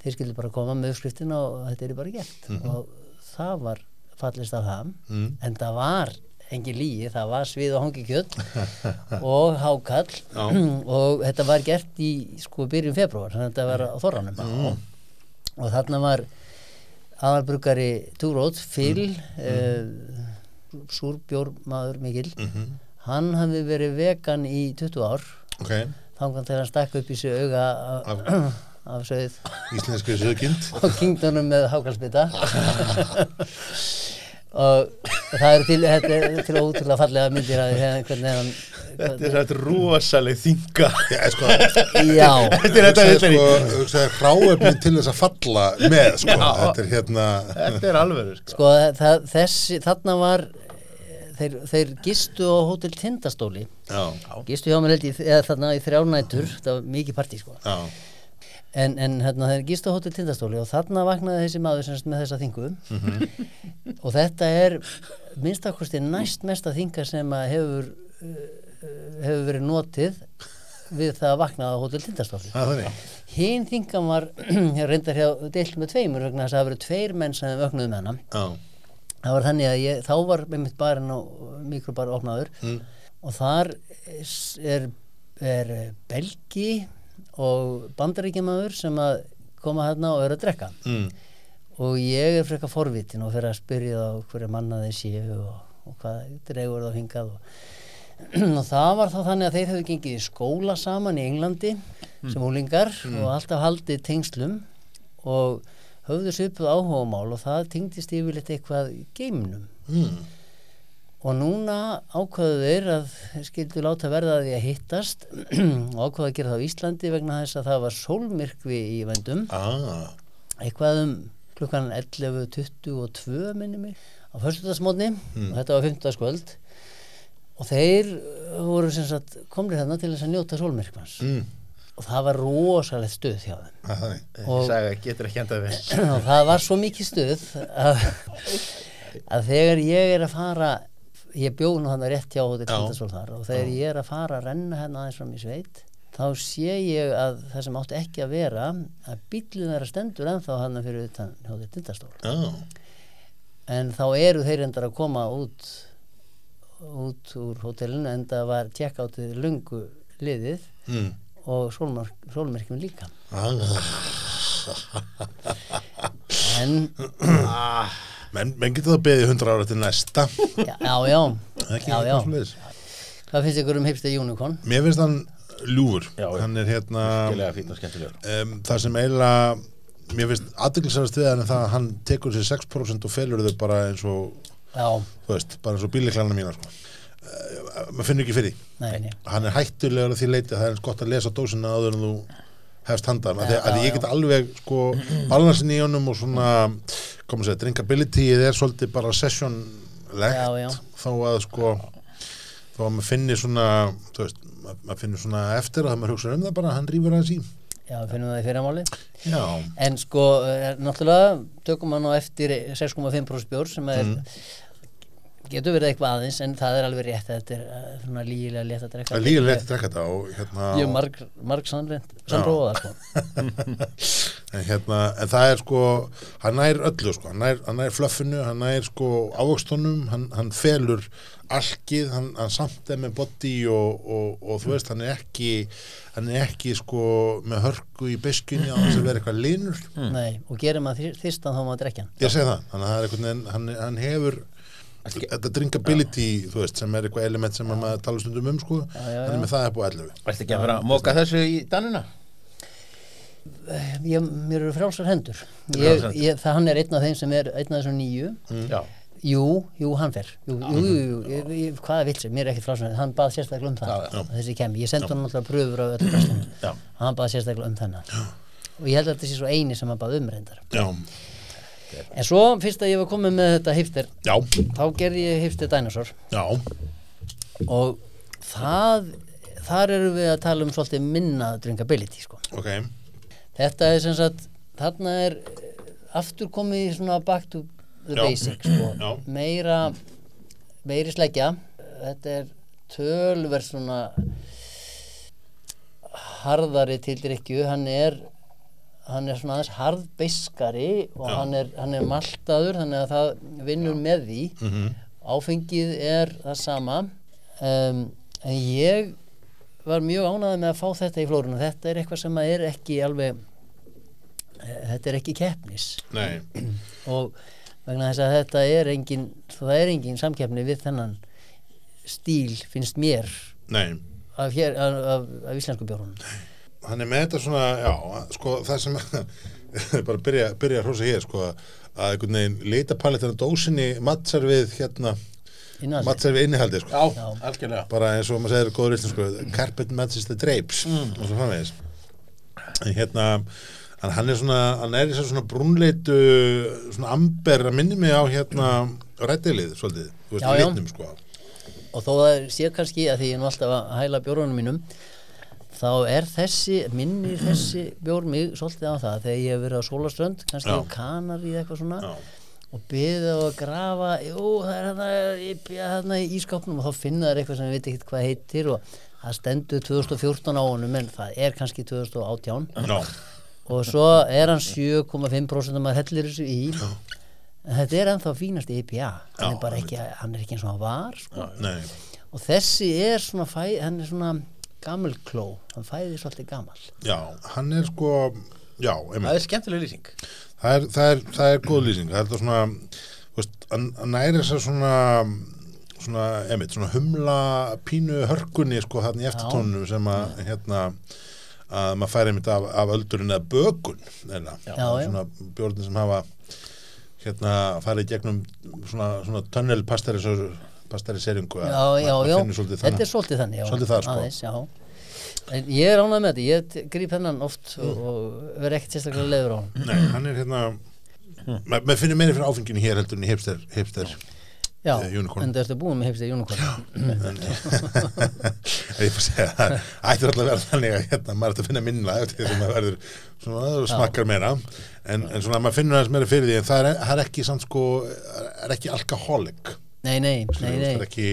þeir skildi bara koma með uppskriftin og þetta er bara gert og það var fallist af það Mm. en það var engin lígi, það var svið og hangikjöt og hákall og þetta var gert í sko byrjun februar, þannig að þetta var á þorranum Mm. og þarna var aðalbrugari Two Roads, Phil mm. súrbjórmaður mikil Mhm. Hann hafði verið vegan í 20 ár. Ok, þangan þegar hann stakk upp í sig auga af, af sögð íslenskri sögkind og kingdónum með hákalsbytta og það eru til, þetta er til ótrúlega fallega myndir að hérna hvernig hann Þetta er þetta rosaleg þinga Já, sko, já, Þetta er þetta sko, hráefni til þess að falla með, sko, Já. þetta er hérna Þetta er alveg sko. sko það, þessi, þarna var þeir, þeir gistu á hótel Tindastóli. Já, gistu hjá mér held ég þarna í þrjárnætur það var mikið partí sko. Já, en, en hérna þeir gistu á hótel Tindastóli og þarna vaknaði þessi maður semst með þessa þingu. Og þetta er minnstakosti næst mesta þinga sem að hefur uh, hefur verið notið við það að vakna á hótel Tindastóli. Þannig. Hinn þingan var reyndar hjá deilt með tveimur vegna þess að það verið tveir menn sem vöknuðu með hana. Já, það var þannig að ég, þá var með mitt barinn og mikrobar opnaður. Mm. og þar er, er belgi og bandaríkjamaður sem að koma hérna og er að drekka. Mm. og ég er frekar forvitin og fyrir að spyrja þá hverju manna þeir séu og, og hvað dregur þá hingað og, og það var þá þannig að þeir hefðu gengið í skóla saman í Englandi sem úlingar og alltaf haldið tengslum. Og höfðu svipuð áhugamál og það tengdist yfirleitt eitthvað í geiminum. Mm. og núna ákvaðu þeir að skildu láta verða að því að hittast og ákvaðu að gera það á Íslandi vegna þess að það var sólmyrkvi í vendum ah, eitthvað um klukkan 11.22 minni mig á föstudagsmótni og þetta var 15. skvöld og þeir voru sem sagt komnir þarna til þess að njóta sólmyrkvans. Mm, og það var rosalegt stuð hjá þeim. Að er Og- Saga getur ekki endað við og það var svo mikið stuð að, að þegar ég er að fara ég bjóð nú hann rétt hjá og þegar ég er að fara að renna hérna aðeins fram í sveit þá sé ég að það sem átti ekki að vera að bílun þeirra stendur ennþá hann fyrir utan hóttir Tindastól Já, en þá eru þeir endar að koma út út úr hótelinu en það var tjekkátið lungu liðið. Mm. Og sólmerkjum líka. Ah, en menn, menn getur það beðið 100 ára til næsta. Já, já, já, já, hvað finnst ykkur um hipster unicorn? Mér finnst hann ljúfur. Já, hann er hérna um, það sem eiginlega mér finnst aðdeglisæðast við hann er það að hann tekur sér 6% og felur þau bara eins og Já, þú veist, bara eins og bíliklana mína sko. Uh, maður finnur ekki fyrir nei, nei. Hann er hættulegur að því leiti að það er eins gott að lesa dósina áður en þú hefst handan. Ja, að já, ég get alveg sko balansin í honum og svona koma að segja, drinkability er svolítið bara sessionlegt. Þó að sko þó að maður finnir svona veist, maður, maður finnir svona eftir og það maður hugsa um það bara, hann rýfur aðeins í. Já, finnum það í fyrramáli já, En sko, er, náttúrulega tökum á eftir 6,5% bjór sem er getur verið eitthvað aðeins en það er alveg rétt þetta er uh, svona lígilega létt að drekka er líka leitt að drekka þetta og hérna Ég hef marg, marg sannrend sannprófa það sko. En, hérna, en það er sko hann nær öllu sko, hann nær, hann nær fluffinu hann nær sko ávöxtunum hann, hann felur alkið hann, hann samt er með body og, og, og þú veist, hann er ekki hann er ekki sko með hörku í biskinni á þess að vera eitthvað linur Nei, og gerir maður þyrstan þá maður drekja ég segi það, er hann, hann hefur þetta drinkability, þú veist, sem er eitthvað element sem maður tala stundum um sko. Já, já, hann er já. með það upp á 11 Ætti ekki að fara að móka þessu í danuna? ég, Mér eru frjálsar hendur. Ég, hendur. ég, Það hann er einn af þeim sem er einn af þessum nýju Já. Jú, jú, hann fer. Jú, jú, jú, jú, hvaða vill sem, mér er ekkert frásum hann bað sérstaklega um það, Já, já. þessi kemi ég sendi hann náttúrulega pröfur á öllu Já. hann bað sérstaklega um þennan. Og ég held að þetta sé svo eini sem hann bað um reyndar. Já, en svo fyrst að ég var komið með þetta hipster já, þá gerði ég hipster dinosaur. Já. Og það þar erum við að tala um svolítið minna drinkability sko. ok, þetta er sem sagt þarna er eh, aftur komið svona back to the Já. basics sko. Meira meiri sleggja. Þetta er tölverð svona harðari til drikju hann er hann er svona aðeins harðbeiskari og Já. hann er, hann er maltaður þannig að það vinnur með því. Mhm. Áfengið er það sama. Um, en ég var mjög ánægð með að fá þetta í flórunum þetta er eitthvað sem er ekki alveg eh, þetta er ekki keppnis. Og vegna þess að þetta er engin það er engin samkeppni við þennan stíl finnst mér af, hér, af, af, af íslensku bjórunum hann er með þetta svona, já, sko það sem bara byrja, byrja að hrósa hér sko, að einhvern veginn litapaletin á dósinni mattsar við hérna mattsar við innihaldi sko. Já, algjörlega. Bara eins og maður segir góður íslensku carpet matches the drapes og svo framvegis. En hérna hann er svona, hann er í svona brúnleitu svona amber að minni mig á hérna rættilið svolítið, þú veist, Já, já. litnum sko. Og þó það sé kannski að því ég er nú alltaf að hæla bjórunum mínum þá er þessi, minnir þessi bjór mig svolítið á það. Þegar ég hef verið á sólaströnd, kannski Já. á Kanari eða eitthvað svona Já. og byggði á að grafa jú, það er hérna, hérna í ískápnum og þá finna þær eitthvað sem ég veit ekkert hvað heitir og það stendur 2014 á honum en það er kannski 2018 já, og svo er hann 7,5% að maður hellir þessu í. En þetta er ennþá fínast IPA hann er bara ekki, hann er ekki eins og hann var sko. og þessi er svona fæ, hann er svona gammal kló, hann fæði svolítið gammal já, hann er sko já, Það er skemmtileg lýsing. Það er, það er, það er góð lýsing. Það er þetta svona veist, hann næri þess að svona svona, emitt, svona humla pínu hörkunni sko hann í eftirtónum sem að hérna að maður færi einmitt af, af öldurinn eða bökun eða, svona bjórnir sem hafa hérna farið gegnum svona, svona tunnel pasterisör pasteriseringu já, já, já, þetta þannig. er svolítið þannig já, Svolítið það, sko. aðeins, já. en ég er ánægð með þetta ég gríp hennan oft og, og verð ekkert sérstaklega leiður á hann Nei, hann er hérna ma- maður finnir meiri fyrir áfenginu hér heldur en í hipster, hipster já, Eh, unicorn. en það ertu búin með heimstið unicorn. Ég fór að segja það ættir alltaf að vera þannig að hérna, maður ætti að finna minna eftir því sem maður verður svona, smakkar meira. En, en svona maður finnur aðeins meira fyrir því en það er, er ekki samt sko er ekki alkoholic nei, nei, nei, það nei. er ekki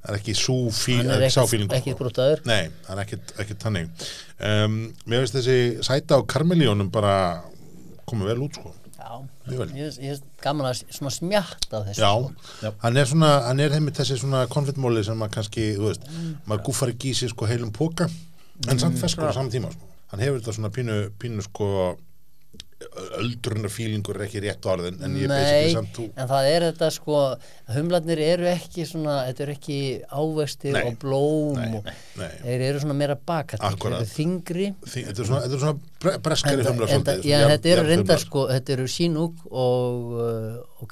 það er ekki svo fíl, hann er ekkert, sáfíling ekkert brútaður Nei, það er ekkert, ekkert þannig. Um, Mér finnst þessi sæta á karmelíónum bara koma vel út sko. Já, ég ég er gaman að svona smjatt á þessu Já, sko. hann er svona hann er heimitt þessi svona konfliktmóli sem maður kannski, þú veist, maður gúfar ekki í sig sko heilum póka, en samt feskur á saman tíma sko. Hann hefur þetta svona pínu, pínu sko öldrunar fílingur er ekki rétt orðin en ég er basically samt þú en það er þetta sko humlarnir eru ekki svona þetta eru ekki ávestir Nei. og blóm Nei, og nei. þeir eru svona meira bakat þeir eru þingri Þetta er svona, er svona bre breskari en, humlar en, já, svona þetta eru jarðhumlar. sko þetta eru Chinook og, uh, og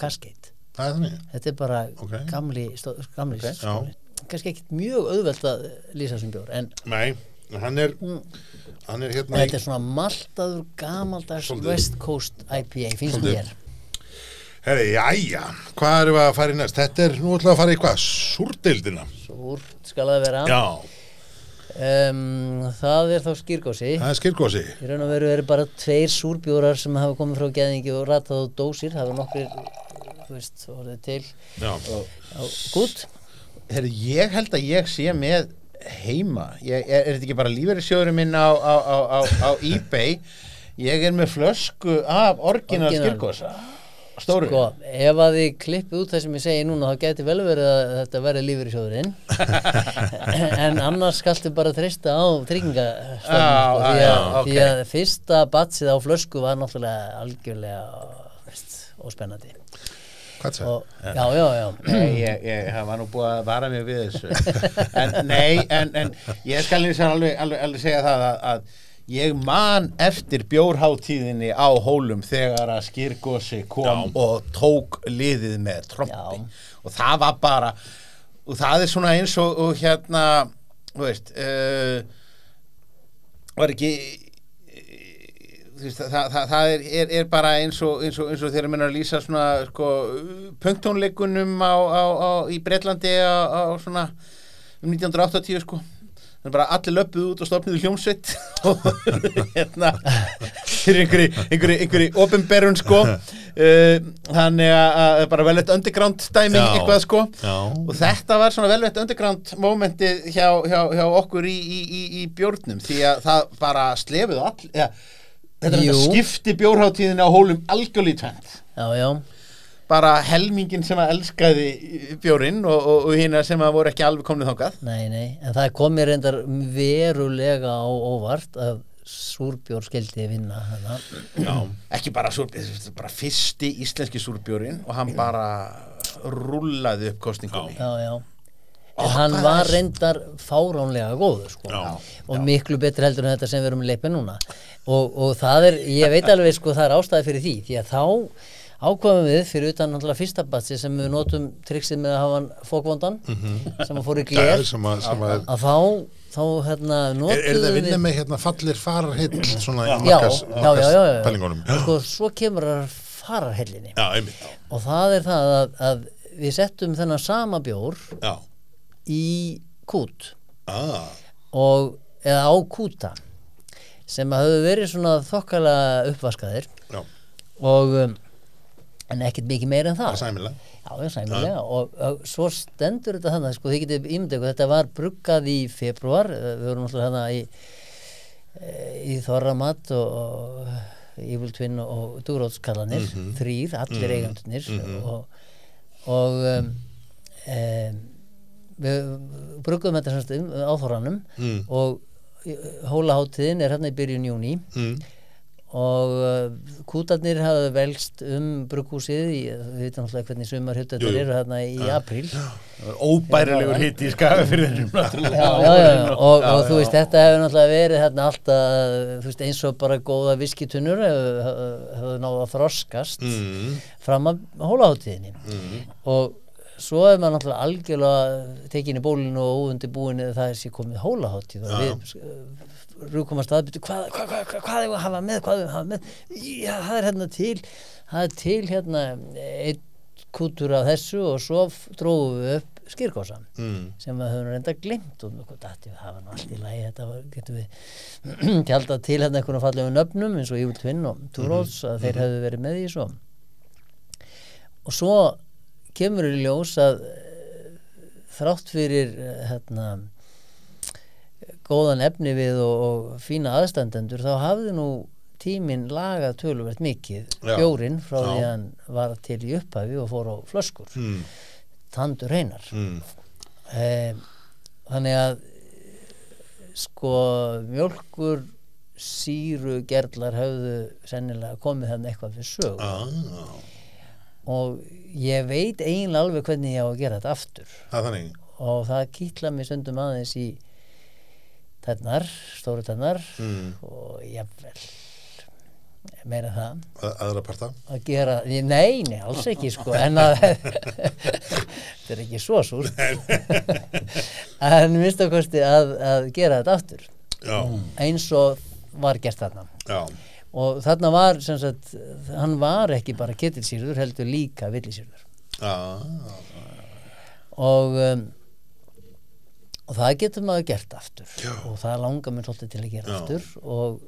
þannig þetta er bara Ok. gamli, stó, gamli Ok. skóli kannski ekkit mjög auðvelt að lýsa þessum bjór en Nei, en hann er hann er hérna þetta er svona maltaður gamaldags Svolítið. West Coast IPA finnst mér. Herri, jæja, hvað erum við að fara í næst? Þetta er nú ætlaðu að fara í hvað? Súrdeildina. Súrt skal það vera. Já, um, Það er þá skýrgósi það er skilgósi Í raun og veru eru bara tveir súrbjórar sem hafa komið frá geðingi og ratað á dósir það var nokkur þú veist, orðið til Já, á gút. Herru, ég held að ég sé með heima? Ég, er, er þetta ekki bara lífeyrissjóðurinn minn á, á, á, á, á eBay? Ég er með flösku af orginal skilkosa stóru. Sko, ef að þið klippið út það sem ég segi núna þá geti vel verið að þetta verði lífur í sjóðurinn en annars skaltu bara treysta á tryggingastofnum Já, sko, því, já, að, ok. því að fyrsta batsið á flösku var náttúrulega algjörlega óspennandi? Og, já, já, já Nei, ég, ég var nú búið að vara mig við þessu. En nei, en, en ég skal eins og alveg, alveg, alveg segja það að, að ég man eftir bjórháttíðinni á hólum þegar að skýrgósi kom og tók liðið með trompi. Já. og það var bara og það er svona eins og, og hérna þú veist uh, var ekki veist, það, það, það er, er, er bara eins og, eins og, eins og þegar menn að lýsa svona sko, punktónleikunum á, á, á, í Bretlandi á, á svona um 1980 sko þannig bara allir löpuð út og stofniðu hljómsveit og hérna fyrir einhverju, einhverju, einhverju opinberun sko uh, þannig að bara vel eitt underground Já. eitthvað sko Já. og þetta var svona vel eitt underground momentið hjá, hjá, hjá okkur í, í, í, í bjórnum því að það bara slefið all ja, þetta er skipti bjórháttíðin á hólum algjörlega í tvend já, já, bara helmingin sem að elskaði bjórinn og, og, og hérna sem að voru ekki alveg komnið þangað. Nei, nei en það kom mér reyndar verulega á óvart að súrbjór skildi vinna. Já, ekki bara, súrbjór, bara fyrsti íslenski súrbjórinn og hann bara rúllaði upp kostningum já, já. En hann var reyndar fáránlega góður sko. Já. og miklu betri heldur en þetta sem við erum leipa núna og, og það er, ég veit alveg sko það er ástæði fyrir því, því að þá ákvæmum við fyrir utan náttúrulega fyrsta batsi sem við notum triksið með að hafa fókvondan sem að fór í það er gler. sem að, sem að að þá, þá hérna Er, er það vinna með hérna fallir fararhill svona í já. pælingunum? Sko, svo kemur að fararhellinni. Já, einmitt. Og það er það að, að við settum þennan sama bjór Já, í kút. Ah, og, eða á kúta sem höfðu verið svona þokkalega uppvaskaðir. Já, og um, en ekkert mikið meira en það. Er það sæmilega. Já, já, sæmilega. Og, og svo stendur þetta þannig sko, þið getið ímyndið þetta var bruggað í februar, eh, við vorum alltaf hérna í eh, í Þorramat og, og Evil Twin og Dúrótskallanir þrýr, allir eigandunir og, og um, um, við bruggum þetta semst um á Þorranum Mm. og hólaháttiðin er hérna í byrjun júni mm. og uh, kútarnir hafa velst um brugghúsið í, við veitum alltaf hvernig sumar huttarnir jú. eru hérna í apríl. Já, óbærilegur hitt í skafafyrðinum og, og þú veist þetta hefur náttúrulega verið hérna alltaf veist eins og bara góða viskitunur hefur að þroskast Mm. fram að hólaháttiðinni og svo er maður náttúrulega algjörlega tekin í bólinu og óundi búinu það er sér komið hólaháttíð og við rúkum að staðbyttu hvað, hvað, hvað, hvað, er að hafa með, hvað er að hafa með? Já, það er hérna til það er til hérna einn kútur af þessu og svo drófum við upp skýrkósa mm. sem við höfum reynda glimt og nokkuð dætti við hafa nú allt í lagi þetta var, getum við tjaldað til hérna einhvern fallegu nöfnum eins og Evil Twin og Túróts að þeir hefðu verið með í svo og svo kemur í ljós að eh, þrátt fyrir eh, hérna góðan efni við og, og fína aðstandendur þá hafði nú tíminn lagað töluvert mikið bjórin frá því Já. að hann var til í upphafi og fór á flöskur Mm. tandur reynar Mm. eh, þannig að sko mjölkur síru gerlar höfðu sennilega komið þannig eitthvað fyrir sög Ah, og ég veit eiginlega alveg hvernig ég á að gera þetta aftur. Það og það kýtla mig stundum aðeins í tennar, stóru tennar mm. og jafnvel meira það. Að- aðra parta. Að gera, nei, nei, alls ekki sko, en að þetta er ekki svo súrt. En minnst að kosti að, að gera þetta aftur. Já, eins og var gert þarna. Já, og þarna var sem sagt, hann var ekki bara ketilsýrður heldur líka villisýrður. Já. Og um, og það getur maður gert aftur. Já. og það langar mér svolítið til að gera Já. aftur. Og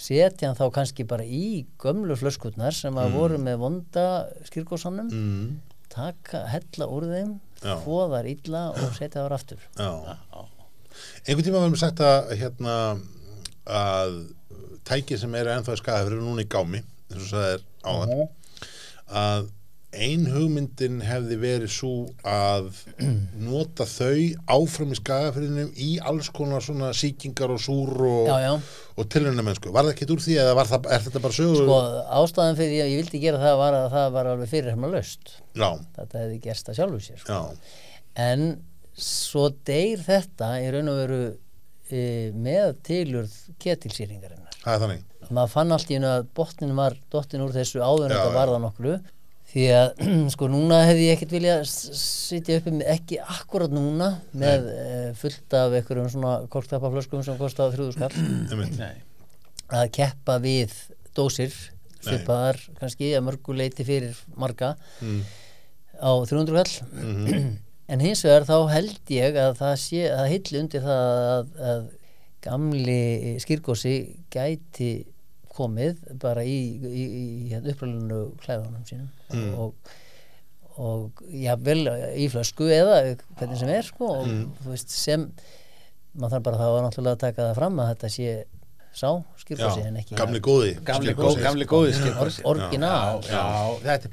setja hann þá kannski bara í gömlu flöskutnar sem að voru með vonda skýrgóðsannum mm. taka, hella úr þeim fóðar illa og setja þar aftur. Já. Einhvern tíma varum sagt að hérna að tæki sem eru ennþá í skafafyrir eru núna í gámi eins og það er áðan. Að ein hugmyndin hefði verið svo að nota þau áfram í skagafyrinum í alls konar svona sýkingar og súr og, og tilhörna mennsku. Var það ekki úr því eða það, er þetta bara sögur? sko ástæðan fyrir að ég vildi gera það var að það var alveg fyrir hérna laust Já, þetta hefði gerst að sjálfu sér sko. en svo deyr þetta í raun og veru e, með tilurð ketilsýringarinnar það er þannig. maður fann allt í einu að botnin var dottin úr þessu áður en þetta varða nokkru því að sko núna hefði ég ekkert vilja sitja uppi með ekki akkurat núna með e, fullt af einhverjum svona korktapaflöskum sem kosta 3000 skall Einmitt. Nei. að keppa við dósir svipaðar kannski að mörgu leiti fyrir marga Mm. á 300 kall Mhm. en hins vegar þá held ég að það sé að hilli undir það að, að gamli skýrgósi gæti komið bara í, í, í upprælunu klæðunum sínum. Mm. og, og jafnvel í flösku eða hvernig sem er sko, og Mm. þú veist sem maður þarf bara þá að náttúrulega að taka það fram að þetta sé sá skýrgósi en ekki gamli góði. gamli, góð, gamli góði skilgósi orginal. Já, já, þetta,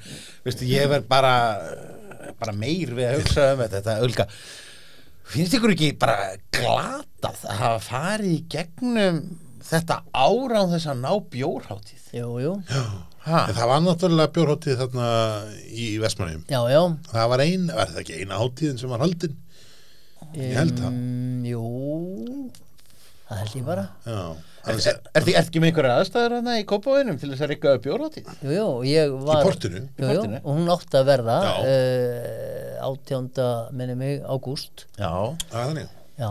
veistu, ég verð bara bara meir við að hugsa um þetta, þetta finnst ykkur ekki bara glatað að hafa farið í gegnum þetta ára á þess að ná bjórháttíð jú, jú, ha, En það var náttúrulega bjórháttið þarna í Vestmannheim. Það var ein, var það ekki eina hátíðin sem var haldin? Ég held það. Mm, jú það held ég bara Já. Er, er ekki með einhverja aðstæður hana í kópavinum til þess að rikka upp bjórháttíð jú, jú, ég var Í portinu? jú, jú, og hún átti að verða Já. uh, átjánda minni mig ágúst já, það er þannig. já,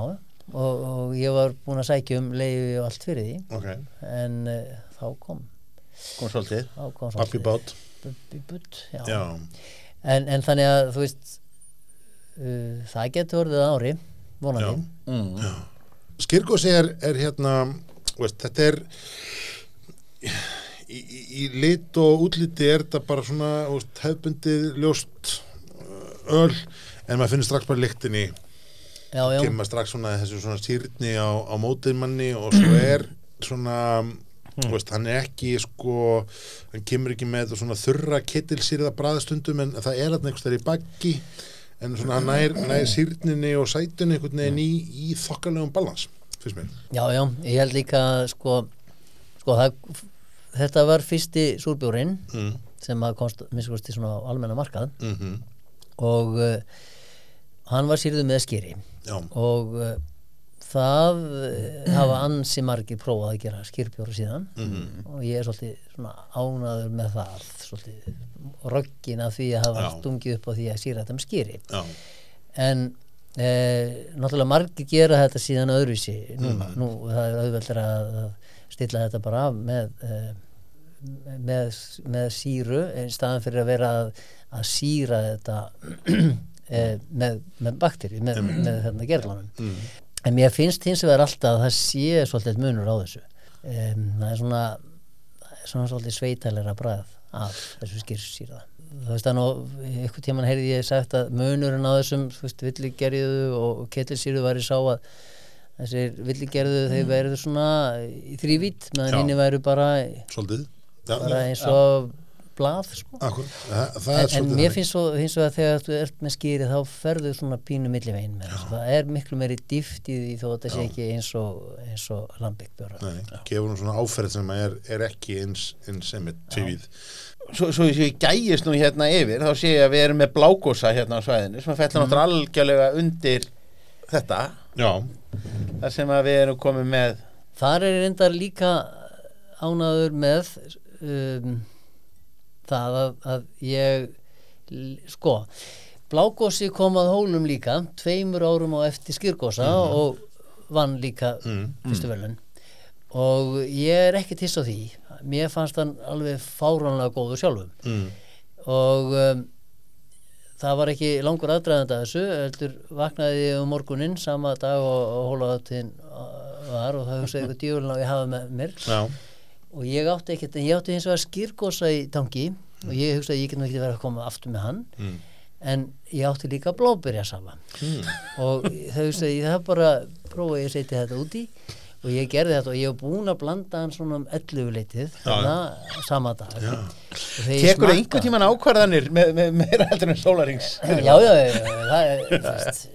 og, og ég var búin að sækja um leiði og allt fyrir því Ok. en uh, þá kom kom svolítið þá kom Pappi bát. Babbi butt, já. Já. En, en þannig að þú veist uh, það getur orðið að ári vonandi mm. Skirgósi er, er hérna, veist, þetta er í, í, í lit og útliti er þetta bara svona veist, hefbundið ljóst uh, öl en maður finnir strax bara lyktinni. Já, já, kemur strax svona þessu svona sýrni á, á mótiðmanni og svo er svona þú veist, hann er ekki sko hann kemur ekki með svona þurra ketilsýrða bræðstundum en það er hann einhvers þar í baggi en svona hann nær, nær sýrninni og sætunni einhvern veginn í, í þokkalegum balans finnst mér. Já, já, ég held líka sko, sko það, þetta var fyrsti súrbjórin mm. sem að komst minnst í svona almenna markað. Mm og uh, hann var sýrðu með skýri Já, og uh, það eh, hafa ansi margir prófað að gera skýrbjóra síðan. Mhm. og ég er svolítið svona ánaður með það svolítið röggin af því að hafa Já. stungið upp á því að síra þetta með skýri Já, en e, náttúrulega margir gera þetta síðan öðruvísi núna, nú það er auðveldur að, stilla þetta bara af með e, með, með síru en staðan fyrir að vera að, að síra þetta e, með, með bakteri með, með hérna gerlanum en mér finnst hins vegar alltaf að það sé svolítið munur á þessu. Það er svona svona svolítið sveitælera bræð af þessu skýrsýra þú veist að ykkur tíman heyrði ég sagt að munurinn á þessum, villigerðu og ketilsýru væri sá að þessir villigerðu þeir verður svona í þrývít meðan hinn væru bara, Já, bara eins og blað sko. Akkur, það, það er en, en mér finnst svo hins vegar þegar þú ert með skýri þá ferðu svona pínu millivegin með þessu það er miklu meiri dýft í því þó að þetta sé ekki eins og, eins og Nei, gefur hún svona áferð sem er, er ekki eins, eins sem er tvíð Svo, svo ég gæjist nú hérna yfir þá sé ég að við erum með blágósa hérna á svæðinu sem að fellur Mhm. náttúrulega algjörlega undir þetta. Já, þar sem að við erum komið með þar er reyndar líka ánaður með um, það að, að ég sko Blágósi kom að hólum líka tveimur árum á eftir skýrgósa og vann líka fyrstu velun og ég er ekki tiss á því mér fannst hann alveg fáránlega góður sjálfum mm. og um, það var ekki langur aðdraðandi að þessu heldur vaknaði ég um morguninn sama dag og, og hólaðatinn var og það hugsaði eitthvað djúlun á ég hafa með mér já, og ég átti ekkert, en ég átti hins vegar skýrgosa í tangi og ég hugsaði að ég get nú ekki verið að koma aftur með hann mm. en ég átti líka blóbyrjasafa Mm. og það hugsaði ég það bara prófa ég að setja þetta úti og ég gerði þetta og ég hef búin að blanda hann svona um 11 leitið þarna sama dag. Og Tekur smakkaði- einhver tíman ákvarðanir með, með meira heldur en sólarings já, já, já, það er veist,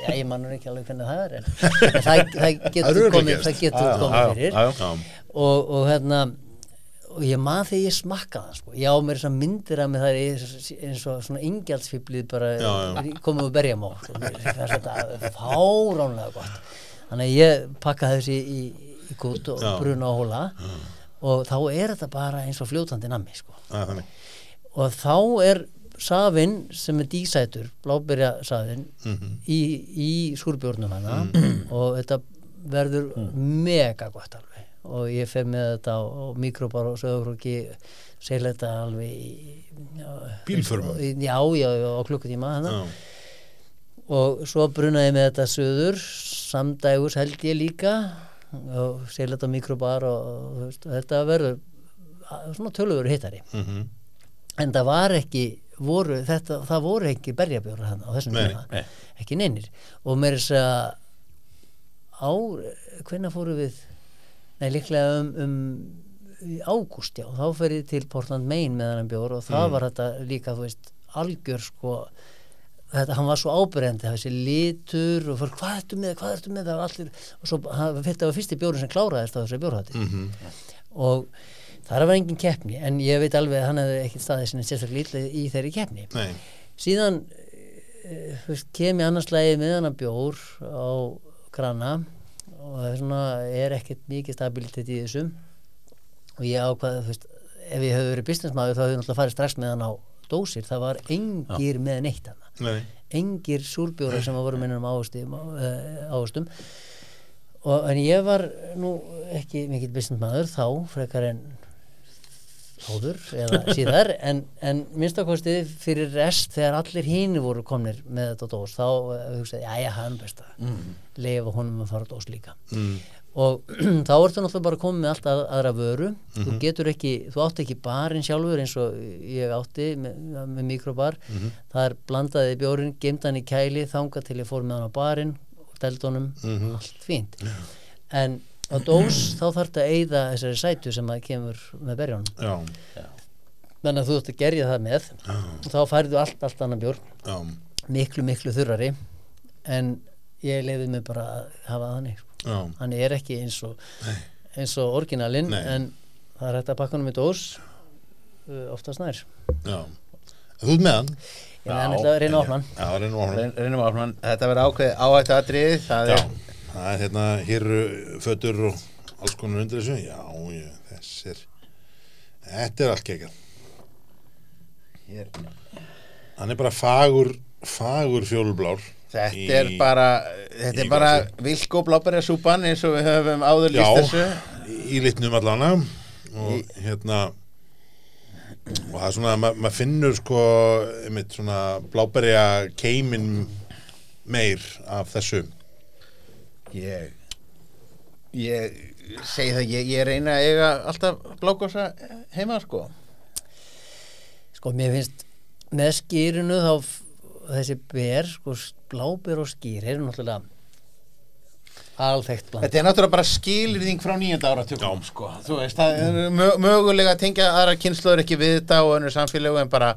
já, ég mannur ekki alveg hvernig það er en, það, það Það er getur komið það getur komið fyrir. og, og hérna og ég man þegar ég smakka það sko. ég á mér þessar myndir að mig það er eins og svona ingjaldsfiblið bara komið úr berjamó sko. Mér finnst þetta fáránlega gott þannig að ég pakka þessi í, í kút og bruna og hóla og þá er þetta bara eins og fljótandi nammi sko. þannig. Og þá er safinn sem er dísætur, blábyrja safinn Mhm. í, í súrbjórnum hana og þetta verður mega gott alveg. Og ég fer með þetta á, á mikróbar og sögurfróki segla þetta alveg í, já, Bílförmum? í- já, já, já, á klukkutíma Já, og svo brunaði með þetta söður samdægus held ég líka. Og segla þetta á mikróbar og, og, og þetta verður svona tölur hittari. Mhm. en það var ekki voru, þetta, það voru ekki berjabjóra hann á þessum tíma. nei. ekki neynir og mér er þess að á, hvenær fóru við nei líklega um, um ágúst já, þá fer ég til Portland Maine með hann bjór og það var þetta líka þú veist, algjör sko þetta, hann var svo ábyrjandi þessi litur og fór, hvað ertu með, hvað ertu með? Það var allir, og svo, hann, þetta var fyrsti bjórin sem kláraðist á þessu bjórhætti Mhm. og það var engin keppni en ég veit alveg að hann hefði ekkert staðið sinni sérstaklega lítið í þeirri keppni. Nei, síðan veist, kem ég annars lagi með hann bjór á krana og það er svona er ekkert mikið stabilitet í þessum og ég ákvaði þú veist, ef ég hefði verið businessmaður þá hefði ég náttúrulega farið strax með hann á dósir það var engir með neitt hann nei. Engir súrbjóra sem voru minnum ávöxtum og, en ég var nú ekki mikill businessmaður þá frekar en áður eða síðar en, en minnstakosti fyrir rest þegar allir hínu voru komnir með þetta dós þá uh, hugsaði, já já, það er best að mm. leifa honum að fara dós líka. Mm. og þá ertu náttúrulega bara komið með allt að, aðra vöru. Þú getur ekki, þú átti ekki barinn sjálfur eins og ég átti með, með mikrobar, það er blandaði bjórin, geimd hann í kæli þanga til ég fór með hann á barinn dæld honum, allt fínt. En á dós þá þarf þetta að eyða þessari sætu sem að kemur með berjónum, Já, þannig að þú ætti að gerja það með. Og þá færðu allt, allt annan bjór já, miklu, miklu þurrari. En ég leiði mig bara að hafa þannig. Já. Hann er ekki eins og eins og orginalinn en það er hægt að pakka hann með dós uh, oftast nær. Já. Þú ert með hann? ég meðan ætla að reyna að opna hann. Já, reynum á hann. Reyn- reynum að opna hann. þetta verður ákveð áhættu atrið það Já, er það er hérna, hér eru fötur og alls konar undir þessu, já, já, þessir, þetta er allt kekjað. Hér. Hann er bara fagur, fagur fjólublár. Þetta í- er bara, þetta í er bara vilk og blábæra súpan eins og við höfum áður Já, líst þessu. í litnum allana og hérna og það er svona, ma maður finnur sko einmitt svona bláberja keimin meir af þessu Ég, ég segi það, ég, ég reyna að eiga alltaf blákosa heima, sko. Sko, mér finnst með skýrinu þá þessi ber, sko, bláber og skýr eru náttúrulega alþekkt bland. Þetta er náttúrulega bara skilirðing frá nýjönda áratökum, sko. Þú veist, það er mö mögulega að tengja aðra kynnslóður ekki við þetta og önnur samfélögu en bara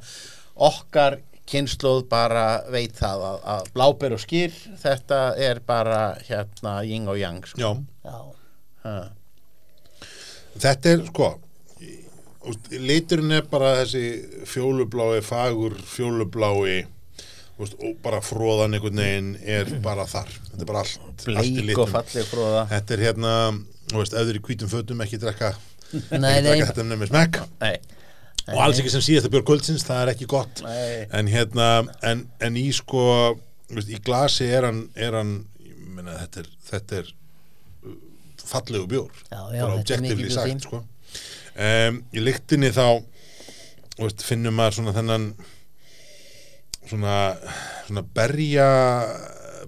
okkar kynnslóð bara veit það að, að bláber og skýr, þetta er bara hérna ying og yang, sko. Já, Já, Ha. þetta er sko liturinn er bara þessi fjólublái, fagur fjólublái og bara fróðan einhvern veginn er bara þar. Þetta er bara allt, Bleik og falleg fróða. þetta er hérna, þú veist, er í hvítum fötum ekki drekka, nei, ekki nei, drekka þetta nefnir smekk. Nei, og alls ekki sem síðasta björg kvöldsins, það er ekki gott. En hérna en, en í sko í glasi er hann, er hann meina, þetta er, þetta er uh, fallegu já, bara er bjór sagt sko. um, í lyktinni þá veist, finnum maður svona þennan svona svona berja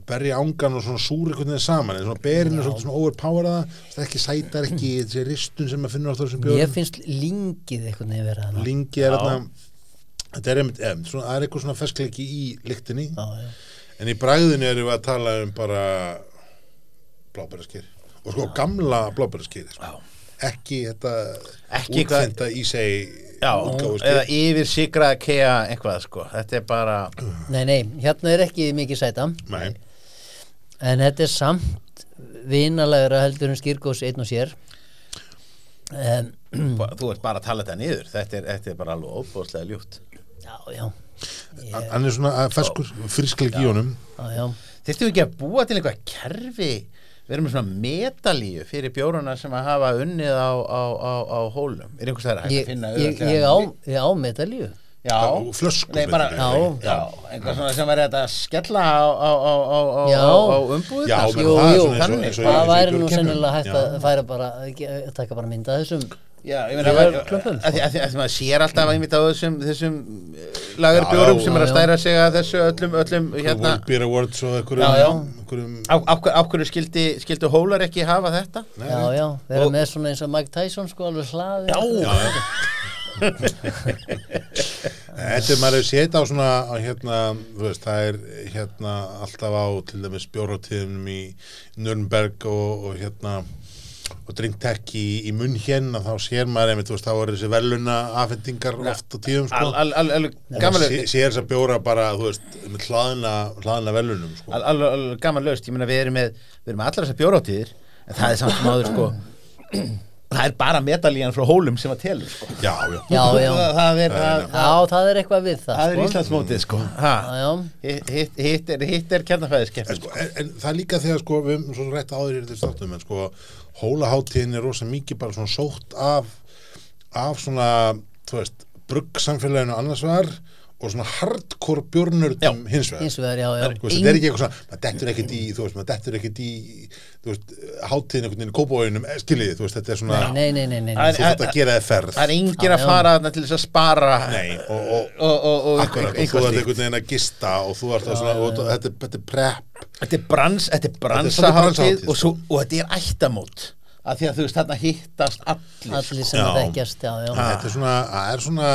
berja ángan og svona súr einhvern veginn saman en svona berin er svona overpoweraða það er ekki sætar ekki þessi ristun sem maður finnur á þessum mér bjórum finnst lingið einhvern veginn verið hana. lingi er Já. þarna það er eitthvað svona feskleiki í lyktinni. Já, já. en í bræðinu erum við að tala um bara blábæraskýr og sko gamla blábæraskýr sko. ekki þetta útþynda í seg Já, eða yfir sigraða kea eitthvað, sko. Þetta er bara, Nei, nei, hérna er ekki mikið sæta. Nei, en þetta er samt vinalegra heldur en skýrgós einn og sér. Um, þú ert bara að tala þetta niður. Þetta er, þetta er bara alveg óbúðslega ljúft. Já, já. Ég, hann er svona feskur friskleik í honum. Já, já. Þyrftum við ekki að búa til einhvað kerfi? Við erum með svona metalíu fyrir bjórana sem að hafa unnið á, á, á, á hólum. Er einhvers það að hægt Ég, að finna ég, ég, ég á metalíu já, flöskum Nei, bara, Já. já, einhvað svona sem þetta að skella á, á, á, á, á, Já. sko. Jú, það jú, þannig. Það væri nú sennilega hægt að færa bara að taka bara mynda þessum Já, ég meina, var að, að, að, að, að maður sér alltaf einmitt á þessum, þessum lagar Já, bjórum já, sem er að stæra sig að þessu öllum, öllum hérna, Beer Awards og einhverjum, á hverju skildi, skildi hólar ekki hafa þetta? Já, já, vera Og- með svona eins og Mike Tyson sko alveg hlaði. Já, já. Þetta er maður að setja á svona hérna, þú veist, það er hérna alltaf á til dæmis bjórhátíðunum í Nürnberg og, og hérna og drinktech í, í munn hérna þá sér maður einmitt, veist, þá er þessi veluna afhendingar oft á tíðum sko. Al- al- al- Alveg og sé, sér þess að bjóra bara, veist, með hlaðina, hlaðina velunum sko. Al- al- al- gaman löst, ég meina við erum með við erum með allar þessar bjóráttíðir en það er samt sem áður sko það er bara medalían frá hólum sem að telur sko. Já, já, Já, já, það, það er, það, já, það er eitthvað við það það er sko. Íslandsmótið sko. Ha. Já, já, hitt, hitt, er, er En, kjarnafæðiskeppin sko, en, en það er líka þegar sko, við höfum svo rétt áður í þetta státtum en sko, hólaháttíðin er rosa mikið bara svona sótt af af svona, þú veist bruggsamfélaginu annars vegar og svona hardcore björnurdum hins vegar. hins vegar, já, já. Veist, þetta er ekki eitthvað svona, maður dettur ekkert í þú veist, maður dettur ekkert í hátíðin einhvern veginn í kópóinum skiljið, þú veist, þetta er svona Nei, nei, nei, nei, nei. Það þú þarft að gera þið ferð. það er Já, að fara þarna til þess að spara. Nei, og, þú slíkt. einhvern veginn að gista og þú ert að svona, og þetta er- þetta er prep. Þetta er brans, þetta er svolítið bransahátíð bransahátíð, og, svo, og þetta er ættamót. Af því að þú veist þarna hittast allir allir sem Já. að þekkjast, já, já. Þetta er svona, það er svona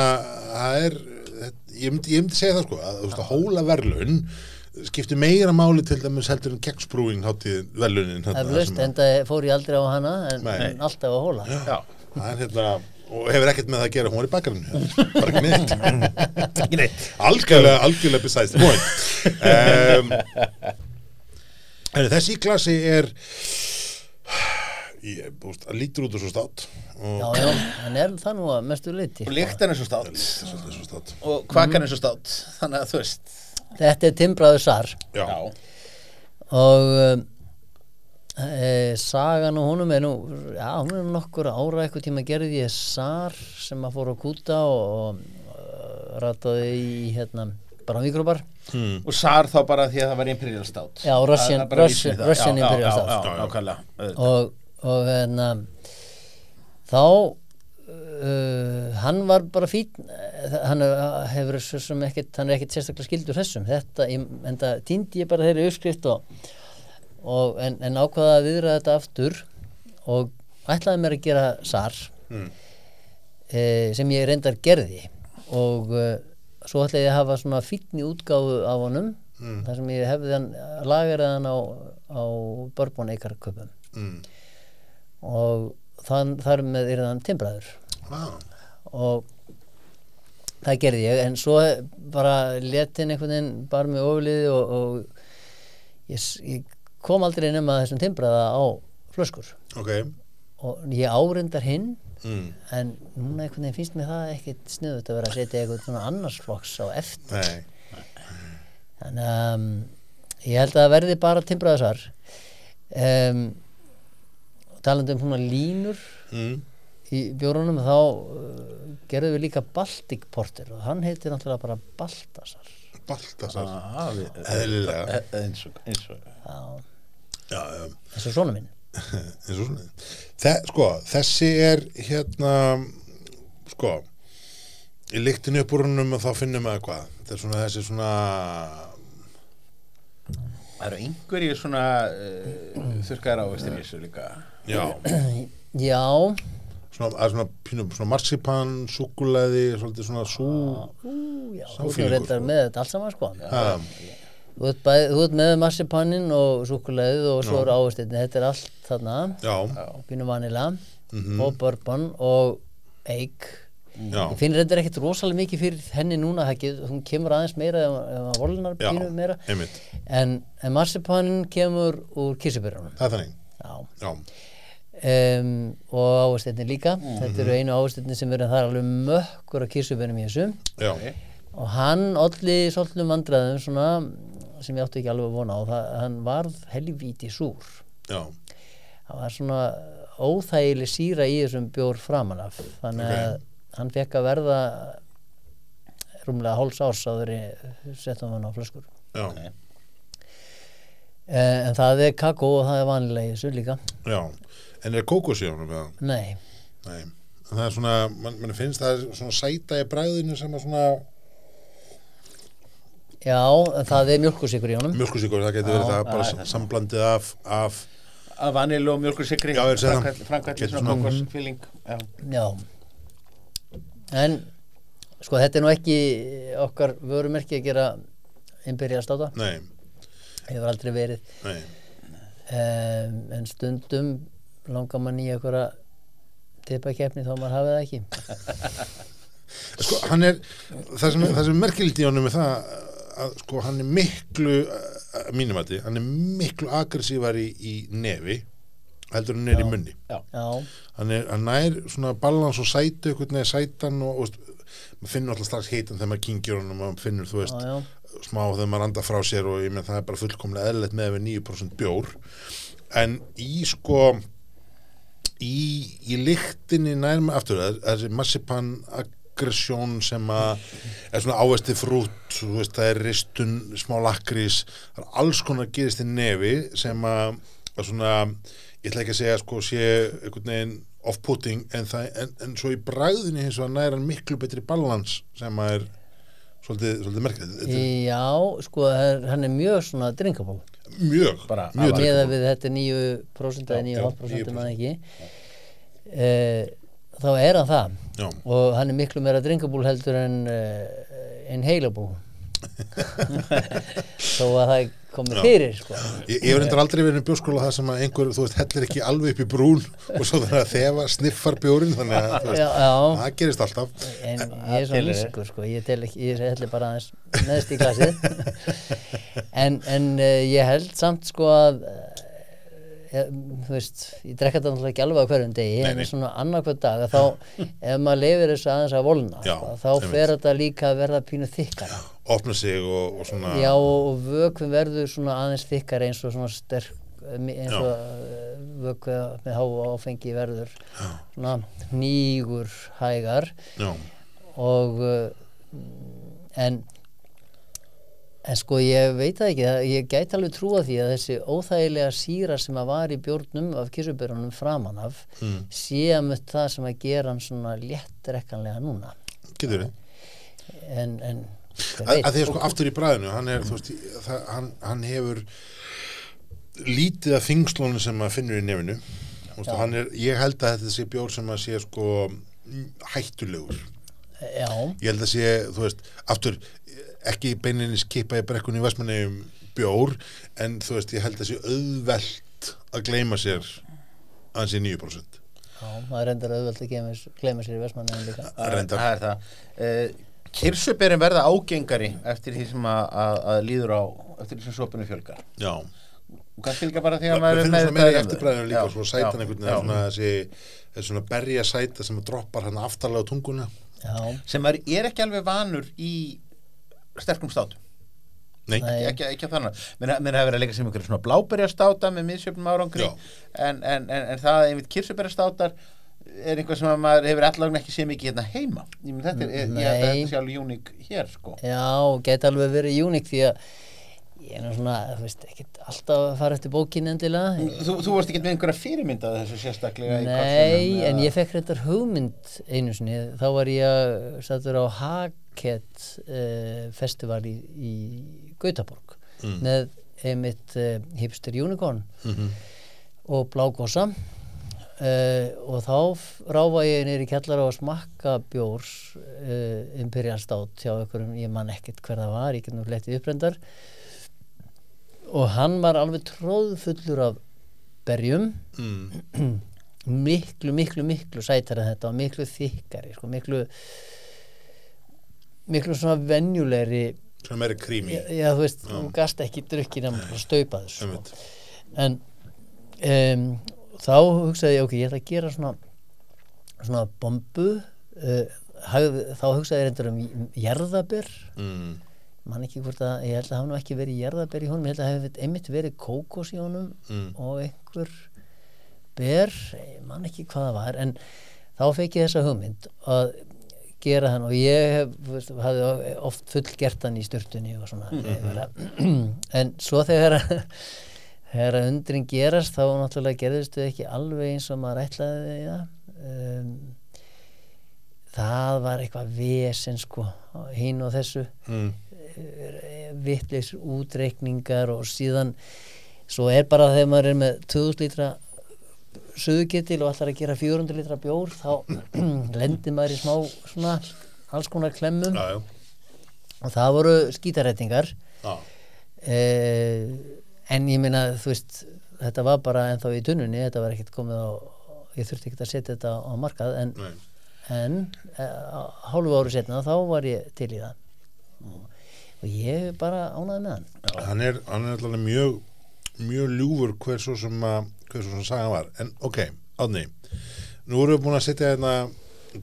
það er, ég myndi, ég myndi segja það sko, að, að hóla verðlun skiptir meira máli til dæmis heldur en keksbrúing hátíð verðlunin Það er löst, en það fór ég aldrei á hana en, en alltaf á hóla. Já, það er hérna og hefur ekkert með það að gera, hún var í bakarinu bara ekki neitt. Ekki neitt. Algjörlega, algjörlega point. Um, en þessi klasi er ég, búst, að lítur út og svo státt og Já, já, en er það nú að mestu leiti og líktan er svo státt svolítið svo státt og kvakan er svo státt þannig að þú veist. Þetta er timbraður sar. Já, og um, e, sagan og honum er nú já, hún er nokkur ára eitthvað tíma gerði ég sar sem að fór að kúta og, og uh, rataði í hérna bara mikrobar Hmm. og sar þá bara því að það var imperial stout. Já, Russian- Russian-. Russian Já, já, imperial já, stout. já, Já, já. nákvæmlega. Auðvitað. og, og hérna þá uh, hann var bara fín hann hefur svo sem ekkit hann er ekkit sérstaklega skildur þessum þetta, en það týndi ég bara þeirri uppskrift og, og en, en ákvaða að viðra þetta aftur og ætlaði mér að gera sar Mm. e, sem ég reyndar gerði og uh, svo ætlaði ég að hafa svona fínni útgáfu af honum Mm. þar sem ég hefði hann lagaraði hann á, á Bourbon Eikar köpum Mm. Og þann, þar með er hann timbraður Ah. og það gerði ég en svo bara letin einhvern veginn bara með ofliði og, og ég, ég kom aldrei nema þessum timbraða á flöskur Ok. og ég áreindar hinn Mm. en núna einhvern veginn finnst mér það ekkit sniðut að vera að setja eitthvað svona annars flokks á eftir Nei. þannig að um, ég held að það verði bara timbraðasar um, talandi um svona línur Mm. í bjórunum þá uh, gerðum við líka Baltic Porter og hann heitir náttúrulega bara Baltasar. Baltasar. Ah, Eðlilega. e- e- eins og eins og svona minn. Eins og svona Þe, sko, þessi er hérna sko í líktinu uppbúrunum og þá finnum við hvað þetta er svona þessi svona það eru einhverjir svona uh, þurrkaðar ávistir í þessu líka já, Já, svona, að svona, pínum, svona marsipan, svolítið svona sú þú fílingur, reyndar með þetta allt saman sko. Þú ert, bæ, þú ert með massipannin og súkulegið og svo Já. eru áherstinni þetta er allt þarna. Já, pínu vanila Mhm. og bourbon og eik já, ég finn reyndar ekkert rosalega mikið fyrir henni núna það get, hún kemur aðeins meira ef ef að volnar já, pínu meira. einmitt. En, en marsipannin kemur úr kísubyrjunum það er þannig, já. Já, um, og áherstinni líka. Þetta eru einu áherstinni sem verður það er alveg mökkur af kísubyrjunum í þessu. Já, og hann olli svolítið vandræðum svona sem ég átti ekki alveg að vona á. Það, hann varð helvíti súr. Já. Það var svona óþægileg síra í þessum bjór framan af. Þannig að hann fekk að verða rúmlega háls árs áður í settum hann á flöskur. Já, eh, en það er kakó og það er vanilega í þessu líka. Já en er kókos í honum eða? nei, Nei, en það er svona mann man finnst það er svona sæta í bræðinu sem er svona já, það er mjölkusikur í honum. Mjölkusíkur, það getur verið Já, það bara já, já. samblandið af, af að vanilu og mjölkursikri Já, er að það. Getur svona kókosfíling já. já. En sko þetta er nú ekki okkar vörumerki að gera imperial státa, nei, hefur aldrei verið. Nei, um, en stundum langar mann í einhverja tippakeppni þá maður hafið það ekki. Sko hann er það sem, það sem er merkilegt í honum er það að sko hann er miklu að mínum að hann er miklu aggressívar í, í nefi heldur hann er í munni. Já. já, hann er, hann nær svona balans og sætu einhvern veginn sætan og, og maður finnur alltaf strax heitan þegar maður kingir honum og maður finnur þú veist já, já, smá þegar maður anda frá sér og ég menn það er bara fullkomlega eðlilegt með við 9% bjór. En í sko í, í lyktinni nærma aftur það er- massipan aggression sem að er svona ávesti frút þú veist, það er ristun, smá lakrís það er alls konar gerist í nefi sem að, að svona ég ætla ekki að segja sko sé einhvern veginn off-putting en, en, en svo í bræðinni hins og að næra miklu betri balans sem að er svolítið, svolítið merkilegt. Er já sko hann er mjög svona drinkable mjög, Bara mjög með að við þetta er 9% eða Já, 9,5% 9%. maður ekki. E, þá er hann það. Já, og hann er miklu meira drinkable heldur en uh, inhalable þó að það komið Já. fyrir sko. ég, ég hef reyndar aldrei verið í bjóskóla það sem að einhver, þú veist, hellir ekki alveg upp í brún og svo þannig að þefa sniffar bjórin þannig að þú veist, já, já, það gerist alltaf. En ég er er- lískur sko. ég, tel ekki, ég helli bara aðeins neðst í glasið. En, en uh, ég held samt sko að uh, ég, þú veist, ég drekka þetta náttúrulega ekki alveg á hverjum degi Nei, en svona annarkvæð dag að þá, ef maður lefir þessu aðeins að volna Já, sko, þá fer þetta líka að verða pínu þykkara opna sig og, og svona já og vökvin verður svona aðeins þykkara eins og svona sterk eins og uh, vökva með háa áfengi verður svona nýgur hægar. Já, og uh, en en sko ég veit það ekki ég gæti alveg trúa því að þessi óþægilega síra sem að var í bjórnum af kísubörunum framan af Mm. sé að mött það sem að gera hann svona léttrekkanlega núna. Getur við en, en að, því að sko aftur í bræðinu hann, er, þú veist, það, hann, hann hefur lítið af þingslónu sem maður finnur í er, ég held að þetta sé bjór sem að sé sko mm, hættulegur. Já, ég held að sé, þú veist, aftur ekki beininni skipa í brekkunni í Vestmannegjum bjór, en þú veist ég held að sé auðvelt að gleyma sér að hann sé 9% já, það er endur auðvelt að gleyma sér í Vestmannaðin líka. Reyndar, Það er það. Uh, Kirsuberin verða ágengari eftir því sem að, að, að líður á, eftir því sem sopinu fjölgar. já Og kannski líka bara því að maður maður meðvitaður um þau. eftirbræðinu líka Já, svo sætan já, einhvern já. veginn svona þessi, svona berja sæta sem droppar hann aftarlega á tunguna já, Sem maður er ekki alveg vanur í sterkum státum. nei, Nei. Ekki, ekki, ekki þannig. Mér hafa verið að leika sem einhverju svona bláberjastáta með miðsjöfnum árangri. Já. En, en, en, en það einmitt kirsuberjastátar er einhvað sem að maður hefur allavega ekki séð mikið hérna heima. Ég minn þetta er, ég held að þetta sé alveg uník hér, sko. já, geti alveg verið uník því að ég er nú svona, þú veist, ekkert alltaf að fara eftir bókin endilega Þú, þú varst ekki með einhverja fyrirmynd að þessu sérstaklega Nei, en ég fekk reyndar hugmynd einu sinni, þá var ég að sattur á Haket uh, festival í, í Gautaborg Mm. með einmitt uh, hipster unicorn Mhm. og blágósa uh, og þá ráfa ég neyri kjallara og smakka bjórs uh, Imperial Stout hjá einhverjum, ég man ekkert hver það var, ég get nú flettið upprendar og hann var alveg tróðfullur af berjum. Mm, miklu, miklu, miklu sætar en þetta og miklu þykkari sko, miklu miklu svona venjulegri. Svona meira krími já, þú veist, þú gast ekki drukkin að bara staupa þessu sko. En um, þá hugsaði ég, ok, ég ætla að gera svona svona bombu uh, þá hugsaði ég reyndar um jarðabir mm, man ekki hvort að, ég held að hafa nú ekki verið jarðabir í honum, ég held að hafi einmitt verið kókos í honum Mm. og einhver ber, ég man ekki hvað það var en þá fekk ég þessa hugmynd að gera þann og ég hafði oft fullgert hann í sturtunni og svona mm en svo þegar þegar að undrin gerast þá náttúrulega gerðist þau ekki alveg eins og maður ætlaði það um, það var eitthvað vesen sko hinn og þessu. Mm, vittleis útreikningar og síðan svo er bara þegar maður er með 2000 lítra suðugetil og ætlar að gera 400 lítra bjór þá lendir maður í smá svona alls konar klemmum. Já, já, og það voru skítarættingar já, eh, en ég meina þú veist þetta var bara ennþá í tunnunni þetta var ekkert komið á ég þurfti ekkert að setja þetta á markað en, en eh, hálfu ári setna þá var ég til í það. Og ég bara ánaði með hann. Hann er, hann er alltaf mjög mjög ljúfur hver svo sem að hver svo sem sagan var, en ok, átni nú erum við búin að setja hérna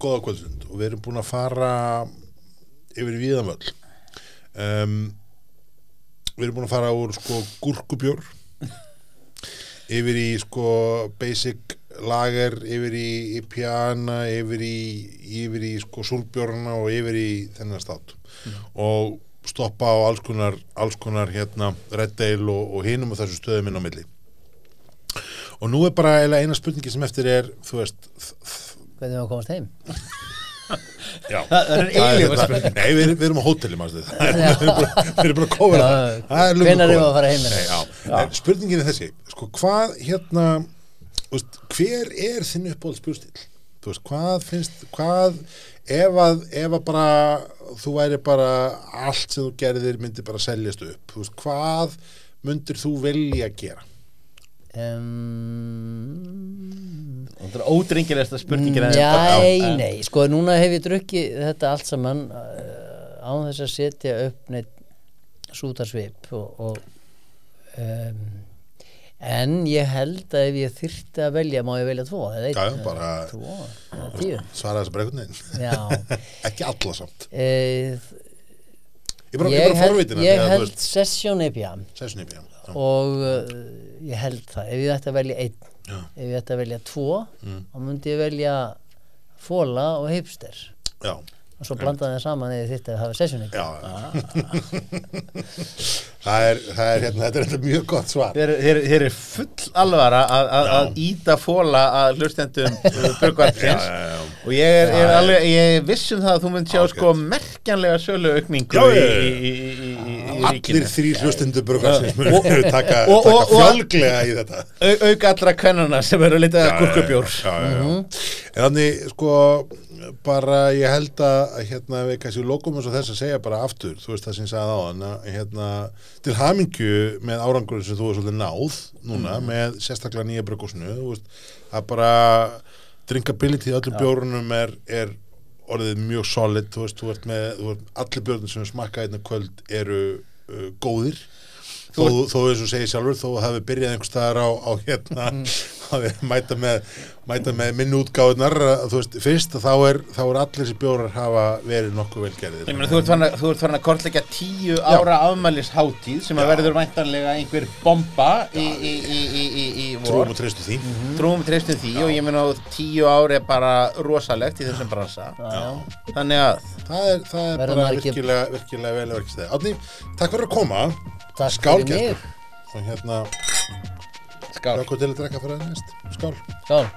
góða kvöldstund og við erum búin að fara yfir í víðanvöll um, við erum búin að fara úr sko gúrkubjór yfir í sko basic lager yfir í, í pjana yfir í, yfir í sko súlbjórna og yfir í þennan stát. Og stoppa á alls konar, alls konar hérna Red Dale og, og hinum og þessu stöðum inn á milli. Og nú er bara eina spurningi sem eftir er þú veist hvernig við komast heim já, Það er eilífa spurning. nei, við, við erum á hóteli við erum er löngu hvenær erum við að fara heim Nei, spurningin er þessi. Sko, hvað hérna veist, hver er þinn þú veist, hvað finnst hvað, ef að, ef að bara þú væri bara allt sem þú gerðir myndi bara seljast upp veist, hvað myndir þú velja að gera Um, Það er ódrengilegsta spurningin Nei, nei, sko núna hef ég drukkið þetta allt saman uh, án þess að setja upp neitt sútarsvip og, og um, en ég held að ef ég þyrfti að velja má ég velja tvo eða einn, Já, bara- eða tvo, svara þessu Já, ekki alla samt. Uh, ég bara, ég ég bara held, held Session IPA sessunni, já. Og uh, ég held það ef ég ætti að velja einn Já. ef ég ætti að velja tvo Mm. þá myndi ég velja fóla og hipster Já, og svo blanda þeim saman eða þitt að hafa já það, er, það er hérna, þetta er þetta mjög gott svar. Þeir eru full alvara að, að, að íta fóla að hlustendum já, já. og ég er, Það er er- alveg, ég er viss um það að þú mynd sjá Ágætt. sko merkjanlega sölu aukningu Já, í, já, já. í, í, í, í, í Allir þrý hlustundur brugarsins munu taka, taka fjálglega í þetta. Au, auk allra kvennana sem eru já, já, já, já. En þannig, sko, bara ég held að hérna við kannski lokum eins og þess að segja bara aftur, þú veist það sem ég sagði á hann hérna, til hamingju með árangur sem þú er svolítið náð núna með sérstaklega nýja veist, að bara drinkability í öllum bjórunum er, er orðið mjög solid þú veist, þú ert með, þú ert, allir bjórnum sem smakka einna kvöld eru uh, góðir. Þó, þó eins og segir sjálfur, þó hafi byrjað einhvers staðar á, á hérna að við mæta með, mæta með minni útgáðunar, þú veist, fyrst að þá er, þá er allir þessi bjórar hafa verið nokkuð velgerðir. Ég meina, þú ert farin að, þú ert farin að kortleggja tíu ára afmælisháttíð sem að Já. verður væntanlega einhver bomba í, í, í, í, í, í vor. Trúum og treystu því. Trúum treystum því og ég meina að tíu ár er bara rosalegt í þessum bransa. já. Þannig að Það er, það er bara ekki- virkilega, virkilega vel verkstæði. Átni, takk fyrir að koma. Takk Skál, fyrir mig. Gestur. Og hérna, skál. Skál. Skál